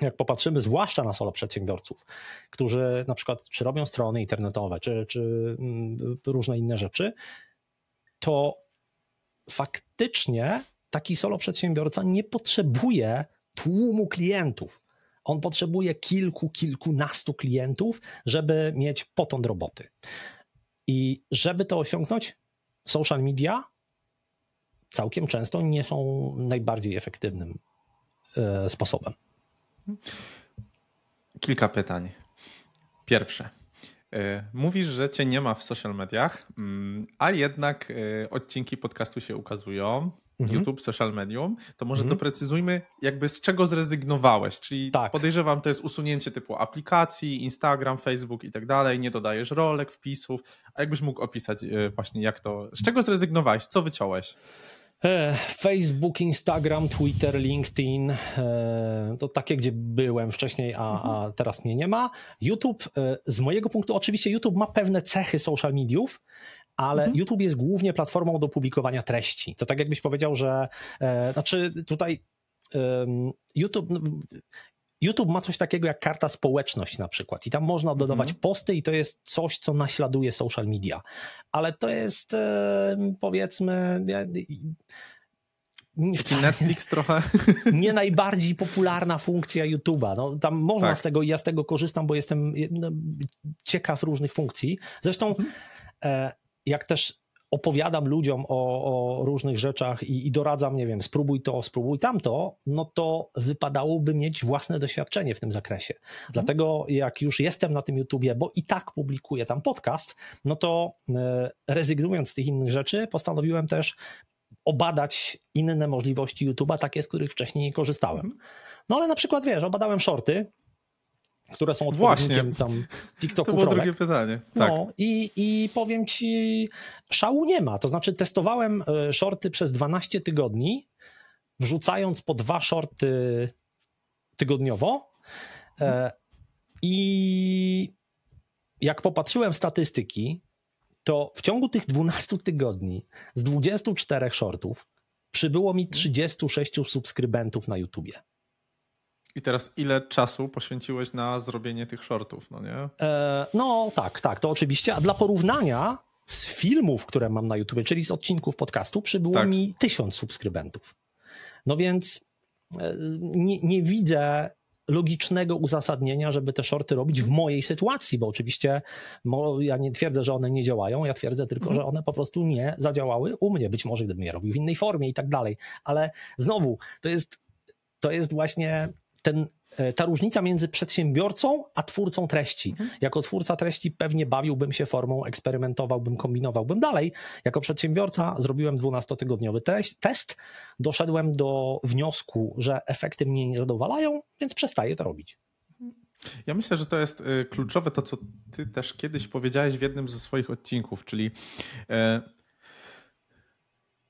jak popatrzymy zwłaszcza na solo przedsiębiorców, którzy na przykład czy robią strony internetowe, czy, czy mm, różne inne rzeczy, to faktycznie taki solo przedsiębiorca nie potrzebuje tłumu klientów. On potrzebuje kilku, kilkunastu klientów, żeby mieć potąd roboty. I żeby to osiągnąć, social media całkiem często nie są najbardziej efektywnym e, sposobem. Kilka pytań. Pierwsze. E, mówisz, że cię nie ma w social mediach, mm, a jednak e, odcinki podcastu się ukazują mhm. YouTube, social medium, to może mhm. doprecyzujmy, jakby z czego zrezygnowałeś. Czyli tak. podejrzewam, to jest usunięcie typu aplikacji, Instagram, Facebook i tak dalej, nie dodajesz rolek, wpisów. A jakbyś mógł opisać e, właśnie, jak to. Z czego zrezygnowałeś? Co wyciąłeś? E, Facebook, Instagram, Twitter, LinkedIn, e, to takie, gdzie byłem wcześniej, a, a mhm. teraz mnie nie ma. YouTube, z mojego punktu, oczywiście YouTube ma pewne cechy social mediów, ale mhm. YouTube jest głównie platformą do publikowania treści. To tak jakbyś powiedział, że e, znaczy tutaj YouTube. YouTube ma coś takiego jak karta społeczność na przykład i tam można dodawać mhm. posty i to jest coś, co naśladuje social media. Ale to jest e, powiedzmy Netflix (laughs) trochę. Nie najbardziej popularna funkcja YouTube'a. No, tam można tak. z tego i ja z tego korzystam, bo jestem no, ciekaw różnych funkcji. Zresztą mhm. e, jak też opowiadam ludziom o, o różnych rzeczach i, i, doradzam, nie wiem, spróbuj to, spróbuj tamto, no to wypadałoby mieć własne doświadczenie w tym zakresie. Mhm. Dlatego jak już jestem na tym YouTubie, bo i tak publikuję tam podcast, no to e, rezygnując z tych innych rzeczy, postanowiłem też obadać inne możliwości YouTube'a, takie, z których wcześniej nie korzystałem. Mhm. No ale na przykład, wiesz, obadałem shorty, które są odpowiednikiem Właśnie. tam TikToków. To było drugie pytanie. Tak. No i, i powiem ci, szału nie ma. To znaczy testowałem e, shorty przez 12 tygodni, wrzucając po dwa shorty tygodniowo e, i jak popatrzyłem w statystyki, to w ciągu tych 12 tygodni z 24 shortów przybyło mi 36 subskrybentów na YouTubie. I teraz ile czasu poświęciłeś na zrobienie tych shortów, no nie? E, no tak, tak, to oczywiście. A dla porównania z filmów, które mam na YouTube, czyli z odcinków podcastu, przybyło tak. mi tysiąc subskrybentów. No więc e, nie, nie widzę logicznego uzasadnienia, żeby te shorty robić w mojej sytuacji, bo oczywiście ja nie twierdzę, że one nie działają, ja twierdzę tylko, mhm. że one po prostu nie zadziałały u mnie. Być może gdybym je robił w innej formie i tak dalej, ale znowu to jest, to jest właśnie ten, e, ta różnica między przedsiębiorcą a twórcą treści. Mhm. Jako twórca treści pewnie bawiłbym się formą, eksperymentowałbym, kombinowałbym dalej. Jako przedsiębiorca zrobiłem 12-tygodniowy test, doszedłem do wniosku, że efekty mnie nie zadowalają, więc przestaję to robić. Ja myślę, że to jest e, kluczowe to, co ty też kiedyś powiedziałeś w jednym ze swoich odcinków, czyli e,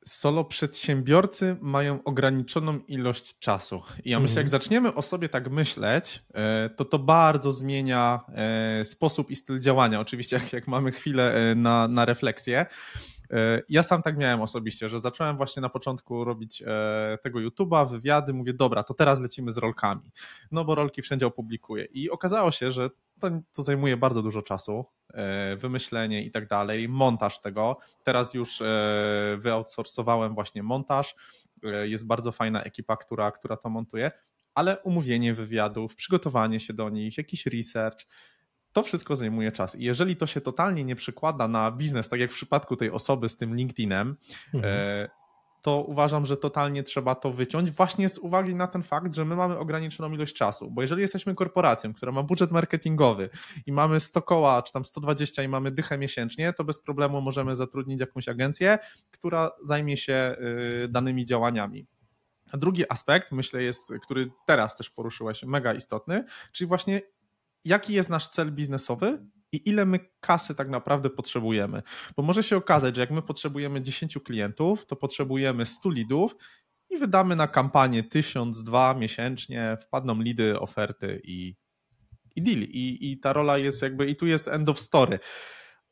solo przedsiębiorcy mają ograniczoną ilość czasu. I ja myślę, jak mhm. zaczniemy o sobie tak myśleć, e, to to bardzo zmienia e, sposób i styl działania. Oczywiście, jak, jak mamy chwilę e, na, na refleksję. Ja sam tak miałem osobiście, że zacząłem właśnie na początku robić tego YouTube'a, wywiady, mówię, dobra, to teraz lecimy z rolkami. No bo rolki wszędzie opublikuję. I okazało się, że to, to zajmuje bardzo dużo czasu, e, wymyślenie i tak dalej, montaż tego. Teraz już e, wyoutsourcowałem właśnie montaż, jest bardzo fajna ekipa, która, która to montuje, ale umówienie wywiadów, przygotowanie się do nich, jakiś research, to wszystko zajmuje czas. I jeżeli to się totalnie nie przekłada na biznes, tak jak w przypadku tej osoby z tym LinkedInem, mhm. E, to uważam, że totalnie trzeba to wyciąć, właśnie z uwagi na ten fakt, że my mamy ograniczoną ilość czasu. Bo jeżeli jesteśmy korporacją, która ma budżet marketingowy i mamy 100 koła, czy tam 120 i mamy dychę miesięcznie, to bez problemu możemy zatrudnić jakąś agencję, która zajmie się y, danymi działaniami. A drugi aspekt, myślę, jest, który teraz też poruszyłeś, mega istotny, czyli właśnie jaki jest nasz cel biznesowy i ile my kasy tak naprawdę potrzebujemy. Bo może się okazać, że jak my potrzebujemy 10 klientów, to potrzebujemy 100 lidów i wydamy na kampanię 1000, 2 miesięcznie, wpadną lidy, oferty i, i deal. I, I ta rola jest jakby, i tu jest end of story.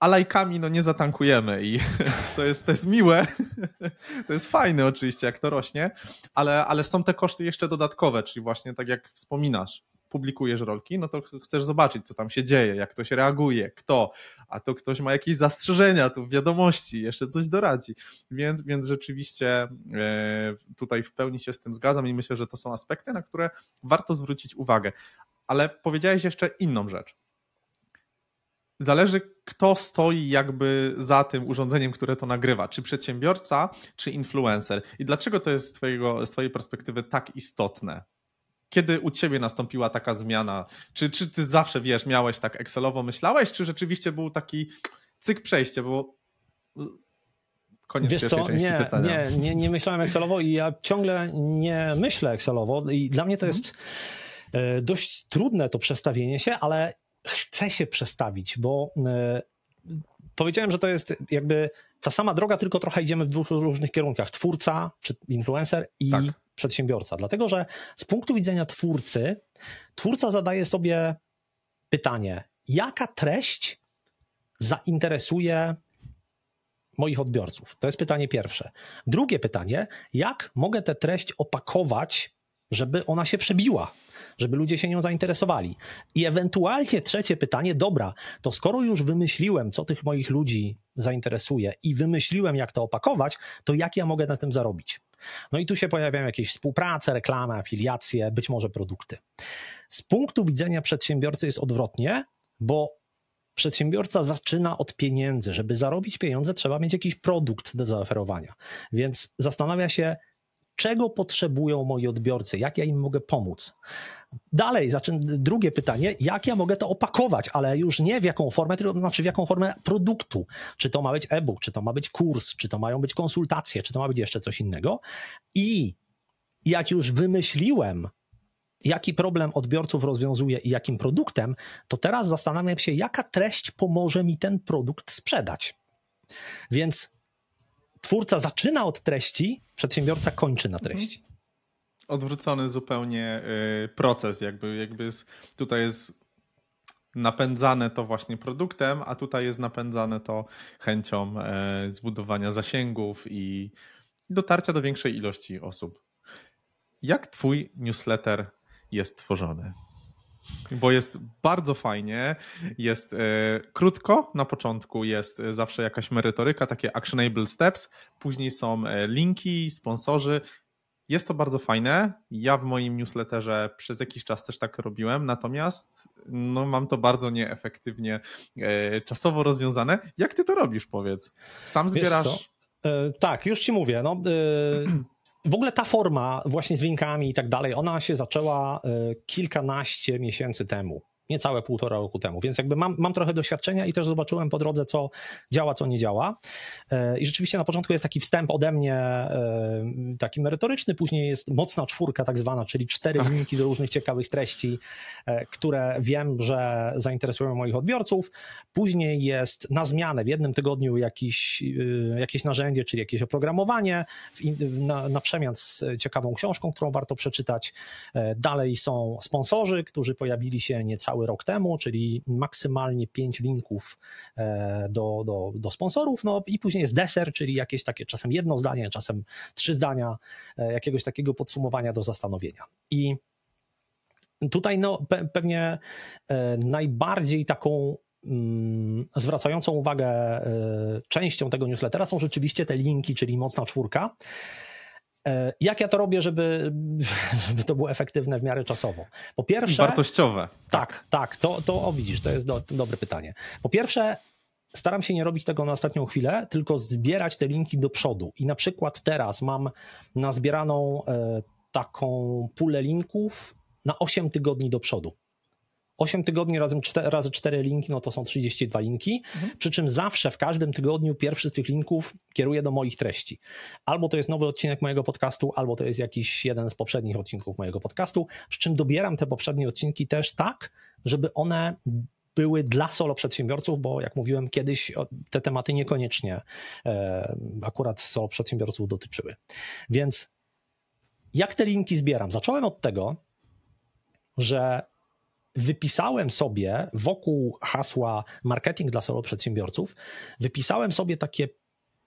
A lajkami no nie zatankujemy i (laughs) to jest, to jest miłe, (laughs) to jest fajne oczywiście, jak to rośnie, ale, ale są te koszty jeszcze dodatkowe, czyli właśnie tak jak wspominasz, publikujesz rolki, no to chcesz zobaczyć, co tam się dzieje, jak ktoś reaguje, kto, a to ktoś ma jakieś zastrzeżenia, tu wiadomości, jeszcze coś doradzi. Więc, więc rzeczywiście e, tutaj w pełni się z tym zgadzam i myślę, że to są aspekty, na które warto zwrócić uwagę. Ale powiedziałeś jeszcze inną rzecz. Zależy, kto stoi jakby za tym urządzeniem, które to nagrywa. Czy przedsiębiorca, czy influencer. I dlaczego to jest z, twojego, z Twojej perspektywy tak istotne? Kiedy u ciebie nastąpiła taka zmiana? Czy, czy ty zawsze, wiesz, miałeś tak Excelowo myślałeś, czy rzeczywiście był taki cyk przejście, bo koniec Wiesz co, nie, pytania. Nie, nie, nie myślałem Excelowo i ja ciągle nie myślę Excelowo i dla mnie to mhm. jest mhm. dość trudne to przestawienie się, ale chcę się przestawić, bo e, powiedziałem, że to jest jakby ta sama droga, tylko trochę idziemy w dwóch różnych kierunkach. Twórca czy influencer i tak przedsiębiorca. Dlatego, że z punktu widzenia twórcy, twórca zadaje sobie pytanie, jaka treść zainteresuje moich odbiorców? To jest pytanie pierwsze. Drugie pytanie, jak mogę tę treść opakować, żeby ona się przebiła, żeby ludzie się nią zainteresowali? I ewentualnie trzecie pytanie, dobra, to skoro już wymyśliłem, co tych moich ludzi zainteresuje i wymyśliłem, jak to opakować, to jak ja mogę na tym zarobić? No i tu się pojawiają jakieś współprace, reklamy, afiliacje, być może produkty. Z punktu widzenia przedsiębiorcy jest odwrotnie, bo przedsiębiorca zaczyna od pieniędzy. Żeby zarobić pieniądze, trzeba mieć jakiś produkt do zaoferowania. Więc zastanawia się, czego potrzebują moi odbiorcy, jak ja im mogę pomóc. Dalej, drugie pytanie, jak ja mogę to opakować, ale już nie w jaką formę, tylko znaczy w jaką formę produktu. Czy to ma być e-book, czy to ma być kurs, czy to mają być konsultacje, czy to ma być jeszcze coś innego. I jak już wymyśliłem, jaki problem odbiorców rozwiązuje i jakim produktem, to teraz zastanawiam się, jaka treść pomoże mi ten produkt sprzedać. Więc twórca zaczyna od treści, przedsiębiorca kończy na treści. Mhm. Odwrócony zupełnie y, proces, jakby, jakby jest, tutaj jest napędzane to właśnie produktem, a tutaj jest napędzane to chęcią e, zbudowania zasięgów i dotarcia do większej ilości osób. Jak twój newsletter jest tworzony? Bo jest bardzo fajnie, jest e, krótko, na początku jest e, zawsze jakaś merytoryka, takie actionable steps, później są e, linki, sponsorzy. Jest to bardzo fajne. Ja w moim newsletterze przez jakiś czas też tak robiłem, natomiast no, mam to bardzo nieefektywnie czasowo rozwiązane. Jak ty to robisz, powiedz? Sam zbierasz. tak, już ci mówię. No, (clears throat) w ogóle ta forma właśnie z linkami i tak dalej, ona się zaczęła e, kilkanaście miesięcy temu niecałe półtora roku temu, więc jakby mam, mam trochę doświadczenia i też zobaczyłem po drodze, co działa, co nie działa. E, I rzeczywiście na początku jest taki wstęp ode mnie, e, taki merytoryczny, później jest mocna czwórka tak zwana, czyli cztery tak. linki do różnych ciekawych treści, e, które wiem, że zainteresują moich odbiorców. Później jest na zmianę w jednym tygodniu jakiś, jakieś narzędzie, czyli jakieś oprogramowanie na, na przemian z ciekawą książką, którą warto przeczytać. Dalej są sponsorzy, którzy pojawili się niecały cały rok temu, czyli maksymalnie 5 linków e, do, do, do sponsorów, no i później jest deser, czyli jakieś takie czasem jedno zdanie, czasem trzy zdania, e, jakiegoś takiego podsumowania do zastanowienia. I tutaj no, pe pewnie e, najbardziej taką mm, zwracającą uwagę częścią tego newslettera są rzeczywiście te linki, czyli mocna czwórka. E, jak ja to robię, żeby, (laughs) żeby to było efektywne w miarę czasowo? Po pierwsze. Wartościowe. Tak, tak, to, to o widzisz, to jest do, to dobre pytanie. Po pierwsze, staram się nie robić tego na ostatnią chwilę, tylko zbierać te linki do przodu. I na przykład teraz mam nazbieraną e, taką pulę linków na 8 tygodni do przodu. 8 tygodni razem 4, razy 4 linki, no to są 32 linki. Mhm. Przy czym zawsze w każdym tygodniu pierwszy z tych linków kieruje do moich treści. Albo to jest nowy odcinek mojego podcastu, albo to jest jakiś jeden z poprzednich odcinków mojego podcastu. Przy czym dobieram te poprzednie odcinki też tak, żeby one były dla solo przedsiębiorców, bo jak mówiłem kiedyś, te tematy niekoniecznie e, akurat solo przedsiębiorców dotyczyły. Więc jak te linki zbieram? Zacząłem od tego, że wypisałem sobie wokół hasła marketing dla solo przedsiębiorców, wypisałem sobie takie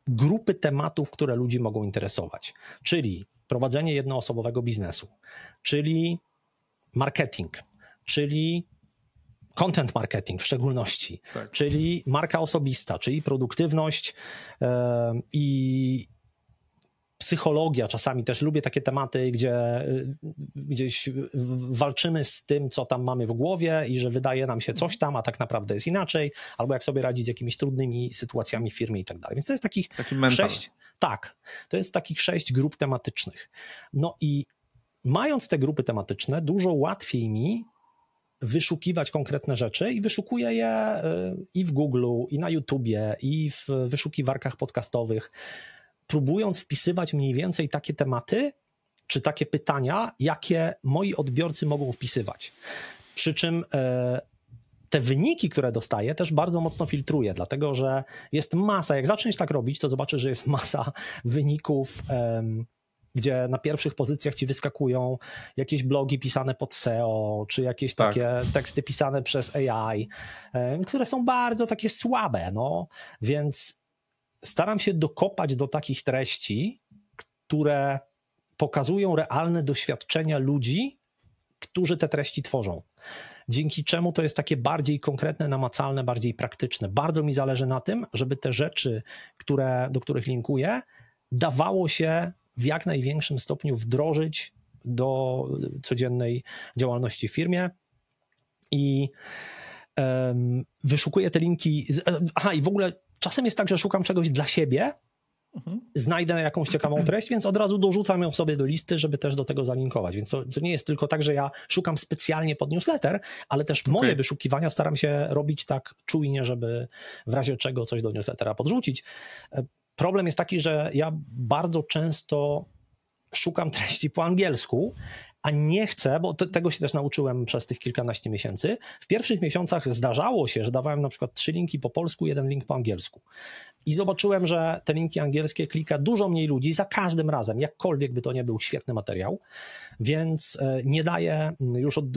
grupy tematów, które ludzi mogą interesować, czyli prowadzenie jednoosobowego biznesu, czyli marketing, czyli content marketing w szczególności, tak. czyli marka osobista, czyli produktywność yy, i psychologia, czasami też lubię takie tematy, gdzie y, gdzieś walczymy z tym, co tam mamy w głowie i że wydaje nam się coś tam, a tak naprawdę jest inaczej, albo jak sobie radzić z jakimiś trudnymi sytuacjami w firmie i tak dalej. Więc to jest takich Taki sześć, tak, to jest takich sześć grup tematycznych. No i mając te grupy tematyczne, dużo łatwiej mi wyszukiwać konkretne rzeczy i wyszukuję je y, i w Google, i na YouTubie, i w wyszukiwarkach podcastowych próbując wpisywać mniej więcej takie tematy, czy takie pytania, jakie moi odbiorcy mogą wpisywać. Przy czym e, te wyniki, które dostaję, też bardzo mocno filtruję, dlatego że jest masa. Jak zaczniesz tak robić, to zobaczysz, że jest masa (laughs) wyników. gdzie na pierwszych pozycjach ci wyskakują jakieś blogi pisane pod SEO, czy jakieś tak. takie teksty pisane przez AI, które są bardzo takie słabe, no. Więc staram się dokopać do takich treści, które pokazują realne doświadczenia ludzi, którzy te treści tworzą. Dzięki czemu to jest takie bardziej konkretne, namacalne, bardziej praktyczne. Bardzo mi zależy na tym, żeby te rzeczy, które, do których linkuję, dawało się w jak największym stopniu wdrożyć do codziennej działalności w firmie. I um, wyszukuję te linki. Aha, i w ogóle Czasem jest tak, że szukam czegoś dla siebie, mhm. znajdę jakąś ciekawą (clears throat) treść, więc od razu dorzucam ją sobie do listy, żeby też do tego zalinkować. Więc to, to nie jest tylko tak, że ja szukam specjalnie pod newsletter, ale też okay. moje wyszukiwania staram się robić tak czujnie, żeby w razie czego coś do newslettera podrzucić. E, problem jest taki, że ja bardzo często szukam treści po angielsku, a nie chcę, bo te, tego się też nauczyłem przez tych kilkanaście miesięcy. W pierwszych miesiącach zdarzało się, że dawałem na przykład trzy linki po polsku, jeden link po angielsku. I zobaczyłem, że te linki angielskie klika dużo mniej ludzi za każdym razem, jakkolwiek by to nie był świetny materiał, więc e, nie daję już od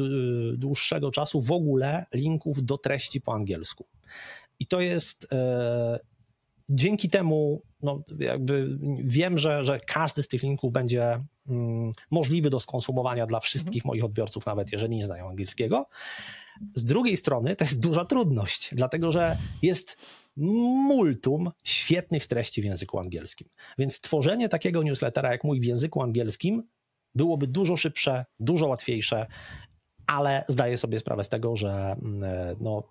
dłuższego czasu w ogóle linków do treści po angielsku. I to jest e, dzięki temu no, jakby wiem, że, że każdy z tych linków będzie mm, możliwy do skonsumowania dla wszystkich mhm. moich odbiorców, nawet jeżeli nie znają angielskiego. Z drugiej strony to jest duża trudność, dlatego że jest multum świetnych treści w języku angielskim. Więc tworzenie takiego newslettera jak mój w języku angielskim byłoby dużo szybsze, dużo łatwiejsze, ale zdaję sobie sprawę z tego, że mm, no,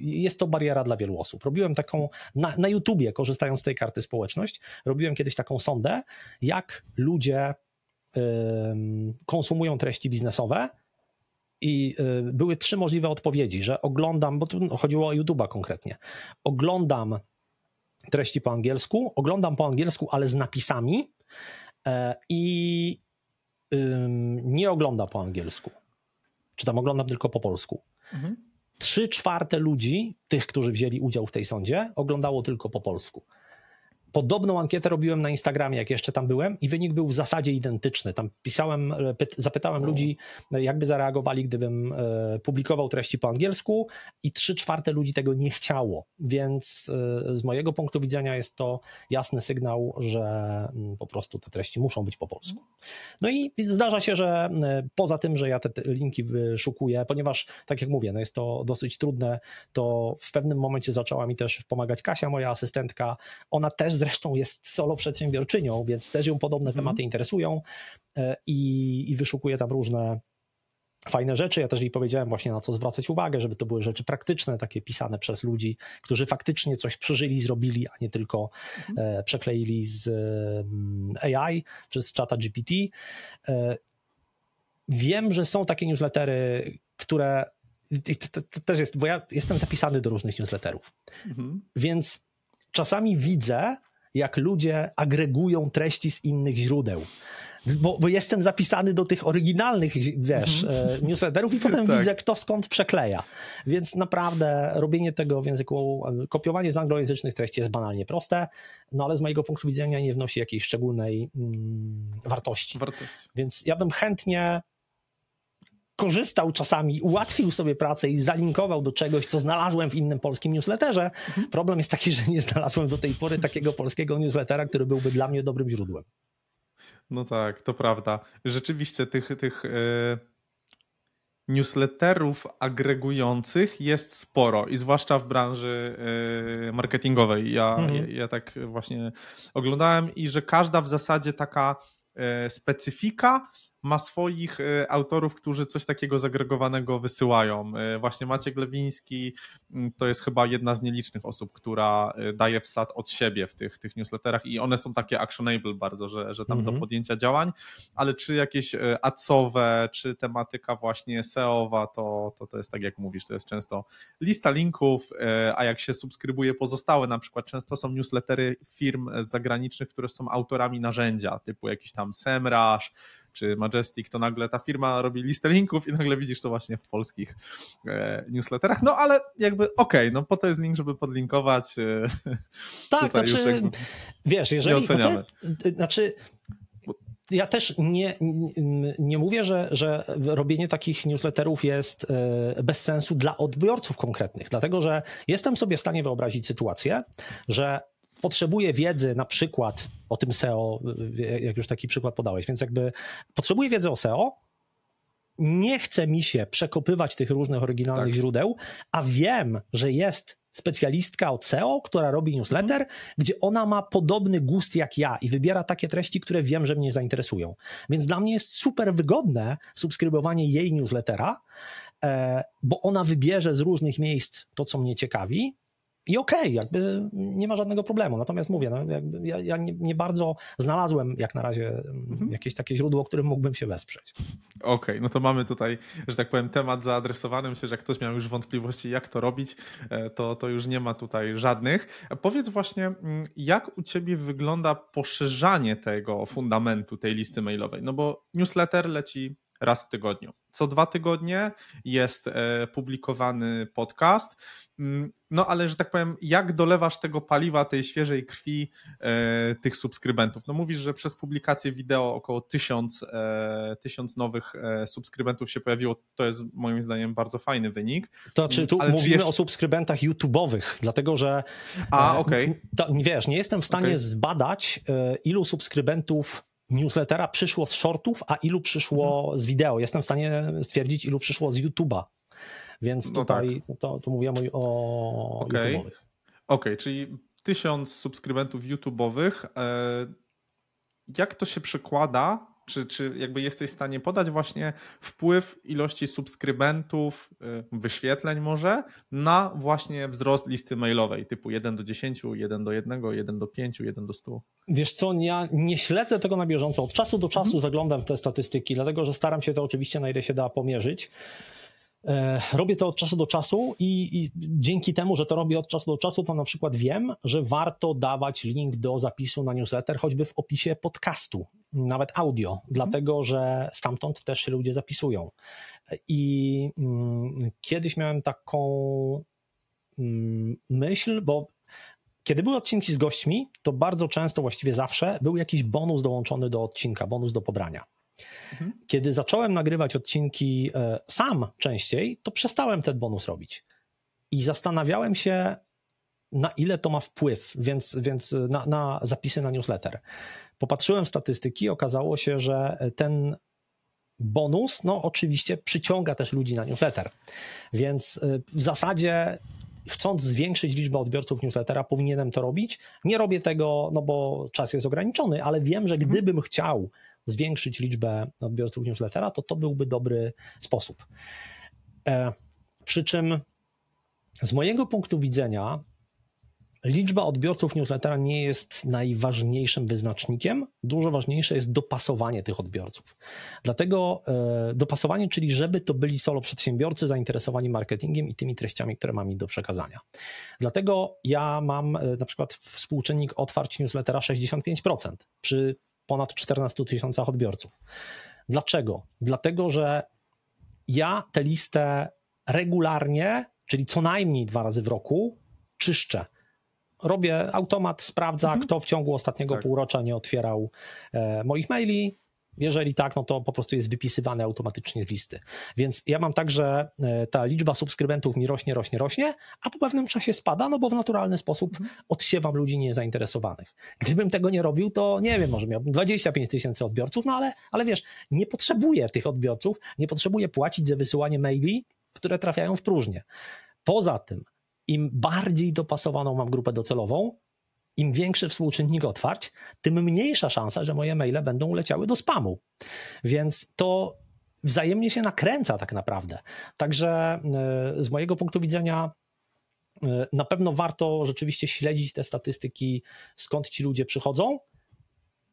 jest to bariera dla wielu osób. Robiłem taką na, na YouTubie, korzystając z tej karty społeczność, robiłem kiedyś taką sondę, jak ludzie y, konsumują treści biznesowe. I y, były trzy możliwe odpowiedzi, że oglądam, bo tu chodziło o YouTube'a konkretnie. Oglądam treści po angielsku, oglądam po angielsku, ale z napisami y, i nie ogląda po angielsku. Czy tam oglądam tylko po polsku. Mhm trzy czwarte ludzi, tych, którzy wzięli udział w tej sądzie, oglądało tylko po polsku. Podobną ankietę robiłem na Instagramie, jak jeszcze tam byłem, i wynik był w zasadzie identyczny. Tam pisałem, zapytałem ludzi, jakby zareagowali, gdybym publikował treści po angielsku, i trzy czwarte ludzi tego nie chciało. Więc z mojego punktu widzenia jest to jasny sygnał, że mm, po prostu te treści muszą być po polsku. No i zdarza się, że poza tym, że ja te linki wyszukuję, ponieważ, tak jak mówię, no jest to dosyć trudne, to w pewnym momencie zaczęła mi też pomagać Kasia, moja asystentka. Ona też zresztą jest solo przedsiębiorczynią, więc też ją podobne mhm. tematy interesują e, i, i wyszukuje tam różne fajne rzeczy. Ja też jej powiedziałem właśnie na co zwracać uwagę, żeby to były rzeczy praktyczne, takie pisane przez ludzi, którzy faktycznie coś przeżyli, zrobili, a nie tylko mhm. e, przekleili z e, AI czy z czata GPT. E, wiem, że są takie newslettery, które to, to, też jest, bo ja jestem zapisany do różnych newsletterów, mhm. więc czasami widzę, jak ludzie agregują treści z innych źródeł. Bo, bo, jestem zapisany do tych oryginalnych, wiesz, mm. newsletterów i (laughs) potem tak. widzę, kto skąd przekleja. Więc naprawdę robienie tego w języku, kopiowanie z anglojęzycznych treści jest banalnie proste, no ale z mojego punktu widzenia nie wnosi jakiejś szczególnej mm, wartości. wartości. Więc ja bym chętnie korzystał czasami, ułatwił sobie pracę i zalinkował do czegoś, co znalazłem w innym polskim newsletterze. Problem jest taki, że nie znalazłem do tej pory takiego polskiego newslettera, który byłby dla mnie dobrym źródłem. No tak, to prawda. Rzeczywiście tych, tych yy, newsletterów agregujących jest sporo i zwłaszcza w branży yy, marketingowej. Ja, mhm. ja, ja, tak właśnie oglądałem i że każda w zasadzie taka yy, specyfika ma swoich e, autorów, którzy coś takiego zagregowanego wysyłają. E, właśnie Maciek Lewiński mm, to jest chyba jedna z nielicznych osób, która e, daje wsad od siebie w tych, tych newsletterach i one są takie actionable bardzo, że, że tam mhm. do podjęcia działań, ale czy jakieś acowe, czy tematyka właśnie SEO-owa, to, to, to jest tak jak mówisz, to jest często lista linków, a jak się subskrybuje pozostałe, na przykład często są newslettery firm zagranicznych, które są autorami narzędzia, typu jakiś tam SEMrush, czy Majestic, to nagle ta firma robi listę linków i nagle widzisz to właśnie w polskich e, newsletterach. No ale jakby okej, okay, no po to jest link, żeby podlinkować. E, tak, znaczy, wiesz, jeżeli. Te, znaczy, ja też nie, nie mówię, że, że robienie takich newsletterów jest e, bez sensu dla odbiorców konkretnych, dlatego że jestem sobie w stanie wyobrazić sytuację, że potrzebuję wiedzy na przykład o tym SEO, jak już taki przykład podałeś, więc jakby potrzebuję wiedzy o SEO, nie chce mi się przekopywać tych różnych oryginalnych tak. źródeł, a wiem, że jest specjalistka od SEO, która robi newsletter, gdzie ona ma podobny gust jak ja i wybiera takie treści, które wiem, że mnie zainteresują. Więc dla mnie jest super wygodne subskrybowanie jej newslettera, e, bo ona wybierze z różnych miejsc to, co mnie ciekawi, i okej, okay, jakby nie ma żadnego problemu. Natomiast mówię, no, ja, ja nie, nie, bardzo znalazłem jak na razie mhm. jakieś takie źródło, którym mógłbym się wesprzeć. Okej, okay, no to mamy tutaj, że tak powiem, temat zaadresowany. Myślę, że jak ktoś miał już wątpliwości, jak to robić, e, to, to już nie ma tutaj żadnych. Powiedz właśnie, mm, jak u ciebie wygląda poszerzanie tego fundamentu, tej listy mailowej? No bo newsletter leci raz w tygodniu. Co dwa tygodnie jest e, publikowany podcast. Mm, no ale, że tak powiem, jak dolewasz tego paliwa, tej świeżej krwi e, tych subskrybentów? No mówisz, że przez publikację wideo około tysiąc, e, tysiąc nowych subskrybentów się pojawiło. To jest moim zdaniem bardzo fajny wynik. To czy tu ale mówimy jeszcze... o subskrybentach YouTube'owych, dlatego że. A, okej. Okay. Wiesz, nie jestem w stanie okay. zbadać, ilu subskrybentów newslettera przyszło z shortów, a ilu przyszło z wideo. Jestem w stanie stwierdzić, ilu przyszło z YouTube'a. Więc no tutaj tak. to, to mówiłem o okay. YouTube'owych. Okej, okay, czyli tysiąc subskrybentów YouTube'owych. E, jak to się przekłada czy, czy jakby jesteś w stanie podać właśnie wpływ ilości subskrybentów, y, wyświetleń może, na właśnie wzrost listy mailowej typu 1 do 10, 1 do 1, 1 do 5, 1 do 100? Wiesz co, ja nie śledzę tego na bieżąco. Od czasu do czasu mhm. zaglądam w te statystyki, dlatego że staram się to oczywiście na ile się da pomierzyć. E, robię to od czasu do czasu i, i, dzięki temu, że to robię od czasu do czasu, to na przykład wiem, że warto dawać link do zapisu na newsletter, choćby w opisie podcastu, nawet audio, mhm. dlatego że stamtąd też się ludzie zapisują. I mm, kiedyś miałem taką mm, myśl, bo kiedy były odcinki z gośćmi, to bardzo często, właściwie zawsze, był jakiś bonus dołączony do odcinka, bonus do pobrania. Mhm. Kiedy zacząłem nagrywać odcinki e, sam częściej, to przestałem ten bonus robić. I zastanawiałem się, na ile to ma wpływ, więc, więc na, na zapisy na newsletter. Popatrzyłem w statystyki, okazało się, że ten bonus, no oczywiście przyciąga też ludzi na newsletter. Więc w zasadzie chcąc zwiększyć liczbę odbiorców newslettera, powinienem to robić. Nie robię tego, no bo czas jest ograniczony, ale wiem, że mhm. gdybym chciał zwiększyć liczbę odbiorców newslettera, to to byłby dobry sposób. E, przy czym z mojego punktu widzenia Liczba odbiorców newslettera nie jest najważniejszym wyznacznikiem. Dużo ważniejsze jest dopasowanie tych odbiorców. Dlatego e, dopasowanie, czyli żeby to byli solo przedsiębiorcy zainteresowani marketingiem i tymi treściami, które mam im do przekazania. Dlatego ja mam e, na przykład współczynnik otwarć newslettera 65% przy ponad 14 tysiącach odbiorców. Dlaczego? Dlatego, że ja tę listę regularnie, czyli co najmniej dwa razy w roku, czyszczę robię automat, sprawdza, mhm. kto w ciągu ostatniego tak. półrocza nie otwierał e, moich maili. Jeżeli tak, no to po prostu jest wypisywany automatycznie z listy. Więc ja mam tak, że e, ta liczba subskrybentów mi rośnie, rośnie, rośnie, a po pewnym czasie spada, no bo w naturalny sposób mhm. odsiewam ludzi niezainteresowanych. Gdybym tego nie robił, to nie wiem, może miałbym 25 tysięcy odbiorców, no ale, ale wiesz, nie potrzebuję tych odbiorców, nie potrzebuję płacić za wysyłanie maili, które trafiają w próżnię. Poza tym, im bardziej dopasowaną mam grupę docelową, im większy współczynnik otwarć, tym mniejsza szansa, że moje maile będą uleciały do spamu. Więc to wzajemnie się nakręca tak naprawdę. Także e, z mojego punktu widzenia e, na pewno warto rzeczywiście śledzić te statystyki, skąd ci ludzie przychodzą,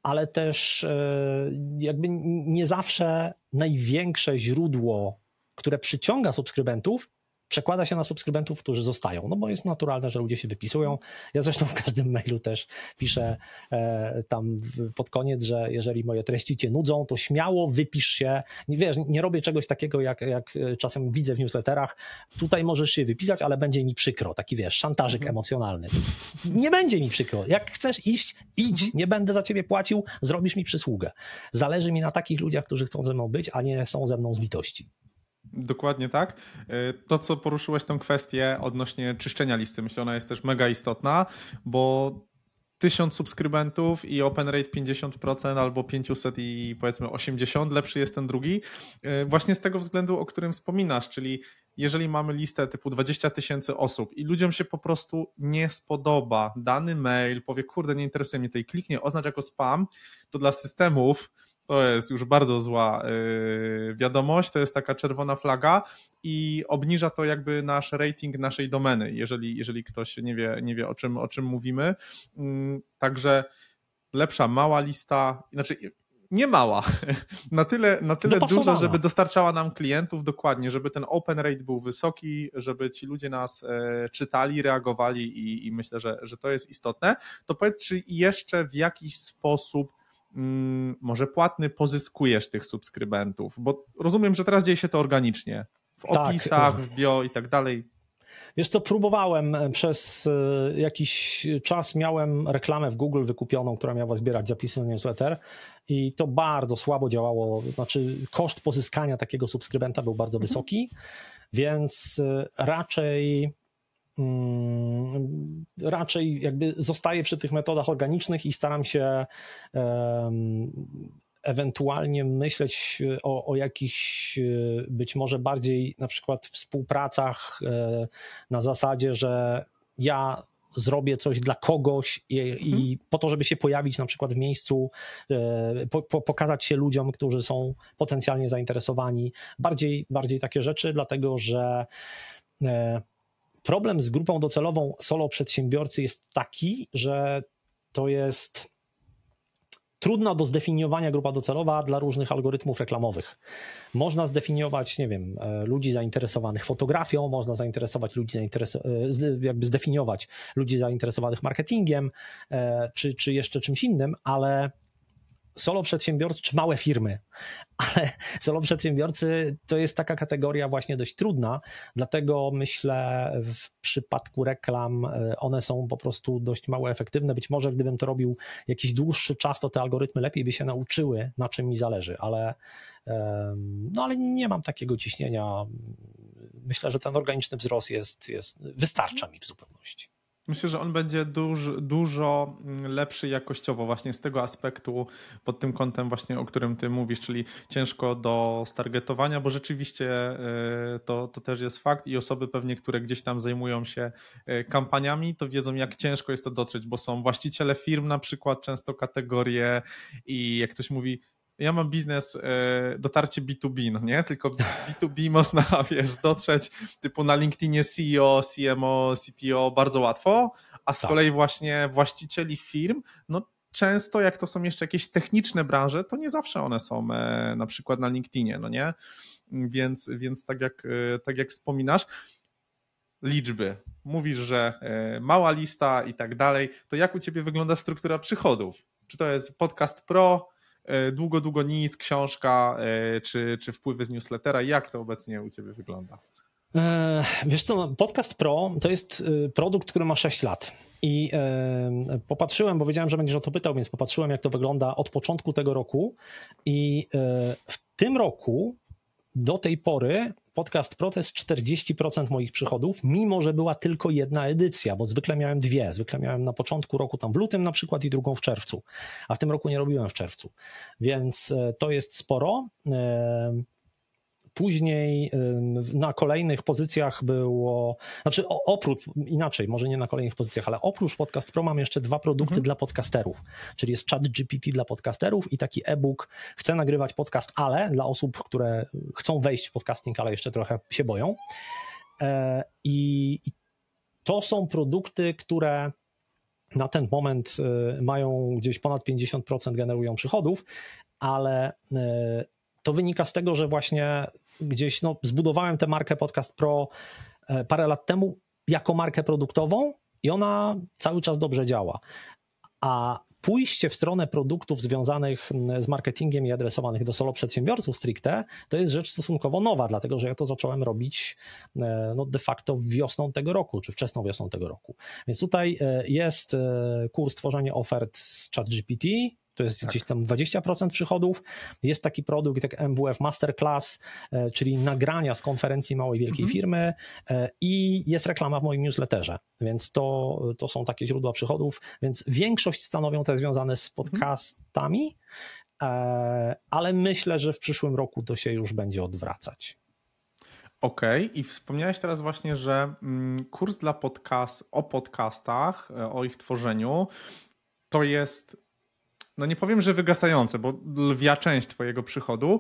ale też e, jakby nie zawsze największe źródło, które przyciąga subskrybentów, przekłada się na subskrybentów, którzy zostają, no bo jest naturalne, że ludzie się wypisują. Ja zresztą w każdym mailu też piszę e, tam pod koniec, że jeżeli moje treści cię nudzą, to śmiało wypisz się. Nie, wiesz, nie robię czegoś takiego, jak, jak czasem widzę w newsletterach. Tutaj możesz się wypisać, ale będzie mi przykro. Taki wiesz, szantażyk mhm. emocjonalny. Nie będzie mi przykro. Jak chcesz iść, idź. Mhm. Nie będę za ciebie płacił, zrobisz mi przysługę. Zależy mi na takich ludziach, którzy chcą ze mną być, a nie są ze mną z litości. Dokładnie tak. E, to, co poruszyłeś tę kwestię odnośnie czyszczenia listy, myślę, ona jest też mega istotna, bo 1000 subskrybentów i open rate 50% albo 500 i powiedzmy 80, lepszy jest ten drugi. E, właśnie z tego względu, o którym wspominasz, czyli jeżeli mamy listę typu 20 tysięcy osób i ludziom się po prostu nie spodoba dany mail, powie, kurde, nie interesuje mnie i kliknie, oznacz jako spam, to dla systemów to jest już bardzo zła y, wiadomość, to jest taka czerwona flaga i obniża to jakby nasz rating naszej domeny, jeżeli, jeżeli ktoś nie wie, nie wie o, czym, o czym mówimy. Mm, także lepsza mała lista, znaczy nie mała, (laughs) na tyle, na tyle duża, żeby dostarczała nam klientów dokładnie, żeby ten open rate był wysoki, żeby ci ludzie nas e, czytali, reagowali i, i myślę, że, że to jest istotne. To powiedz, czy jeszcze w jakiś sposób Mm, może płatny pozyskujesz tych subskrybentów? Bo rozumiem, że teraz dzieje się to organicznie. W tak. opisach, w bio i tak dalej. Wiesz co, próbowałem e, przez e, jakiś czas, miałem reklamę w Google wykupioną, która miała zbierać zapisy na newsletter i to bardzo słabo działało, znaczy koszt pozyskania takiego subskrybenta był bardzo mhm. wysoki, więc e, raczej raczej jakby zostaję przy tych metodach organicznych i staram się ewentualnie myśleć o, o jakichś e, być może bardziej na przykład współpracach e, na zasadzie, że ja zrobię coś dla kogoś i, i, mhm. po to, żeby się pojawić na przykład w miejscu, e, po, po, pokazać się ludziom, którzy są potencjalnie zainteresowani. Bardziej, bardziej takie rzeczy, dlatego że Problem z grupą docelową solo przedsiębiorcy jest taki, że to jest trudna do zdefiniowania grupa docelowa dla różnych algorytmów reklamowych. Można zdefiniować, nie wiem, e, ludzi zainteresowanych fotografią, można zainteresować ludzi zainteresowanych, jakby zdefiniować ludzi zainteresowanych marketingiem, e, czy, czy jeszcze czymś innym, ale solo przedsiębiorcy czy małe firmy, (laughs) ale solo przedsiębiorcy to jest taka kategoria właśnie dość trudna, dlatego myślę w przypadku reklam e, one są po prostu dość mało efektywne. Być może gdybym to robił jakiś dłuższy czas, to te algorytmy lepiej by się nauczyły, na czym mi zależy, ale, no, ale nie mam takiego ciśnienia. Myślę, że ten organiczny wzrost jest, jest wystarcza mi w zupełności. Myślę, że on będzie dużo, dużo lepszy jakościowo właśnie z tego aspektu, pod tym kątem właśnie, o którym ty mówisz, czyli ciężko do stargetowania, bo rzeczywiście e, to, to też jest fakt i osoby pewnie, które gdzieś tam zajmują się e, kampaniami, to wiedzą jak ciężko jest to dotrzeć, bo są właściciele firm na przykład, często kategorie i jak ktoś mówi, ja mam biznes, e, dotarcie B2B, no nie? Tylko B2B (laughs) można, wiesz, dotrzeć typu na LinkedInie CEO, CMO, CTO bardzo łatwo, a z tak. kolei właśnie właścicieli firm, no często jak to są jeszcze jakieś techniczne branże, to nie zawsze one są e, na przykład na LinkedInie, no nie? Więc, więc tak, jak, e, tak jak wspominasz, liczby. Mówisz, że mała lista i tak dalej. To jak u ciebie wygląda struktura przychodów? Czy to jest podcast pro, długo, długo nic, książka e, czy, czy wpływy z newslettera. Jak to obecnie u Ciebie wygląda? E, wiesz co, no, Podcast Pro to jest produkt, który ma 6 lat. I e, popatrzyłem, bo wiedziałem, że będziesz o to pytał, więc popatrzyłem, jak to wygląda od początku tego roku. I e, w tym roku do tej pory Podcast Pro to jest 40% moich przychodów, mimo że była tylko jedna edycja, bo zwykle miałem dwie. Zwykle miałem na początku roku tam w lutym na przykład i drugą w czerwcu, a w tym roku nie robiłem w czerwcu. Więc e, to jest sporo. Później na kolejnych pozycjach było, znaczy oprócz, inaczej, może nie na kolejnych pozycjach, ale oprócz Podcast Pro mam jeszcze dwa produkty mhm. dla podcasterów, czyli jest chat GPT dla podcasterów i taki e-book Chcę nagrywać podcast, ale dla osób, które chcą wejść w podcasting, ale jeszcze trochę się boją. E, I to są produkty, które na ten moment e, mają gdzieś ponad 50% generują przychodów, ale e, to wynika z tego, że właśnie gdzieś no, zbudowałem tę markę Podcast Pro e, parę lat temu jako markę produktową i ona cały czas dobrze działa. A pójście w stronę produktów związanych z marketingiem i adresowanych do solo przedsiębiorców stricte, to jest rzecz stosunkowo nowa, dlatego że ja to zacząłem robić e, no, de facto wiosną tego roku, czy wczesną wiosną tego roku. Więc tutaj e, jest kurs tworzenia ofert z ChatGPT, to jest tak. gdzieś tam 20% przychodów. Jest taki produkt jak MWF Masterclass, e, czyli nagrania z konferencji małej, wielkiej mhm. firmy e, i jest reklama w moim newsletterze, więc to, to są takie źródła przychodów, więc większość stanowią te związane z mhm. podcastami, mhm. ale myślę, że w przyszłym roku to się już będzie odwracać. Okej, okay. i wspomniałeś teraz właśnie, że mm, kurs dla podcast, o podcastach, o ich tworzeniu, to jest no nie powiem, że wygasające, bo lwia część twojego przychodu,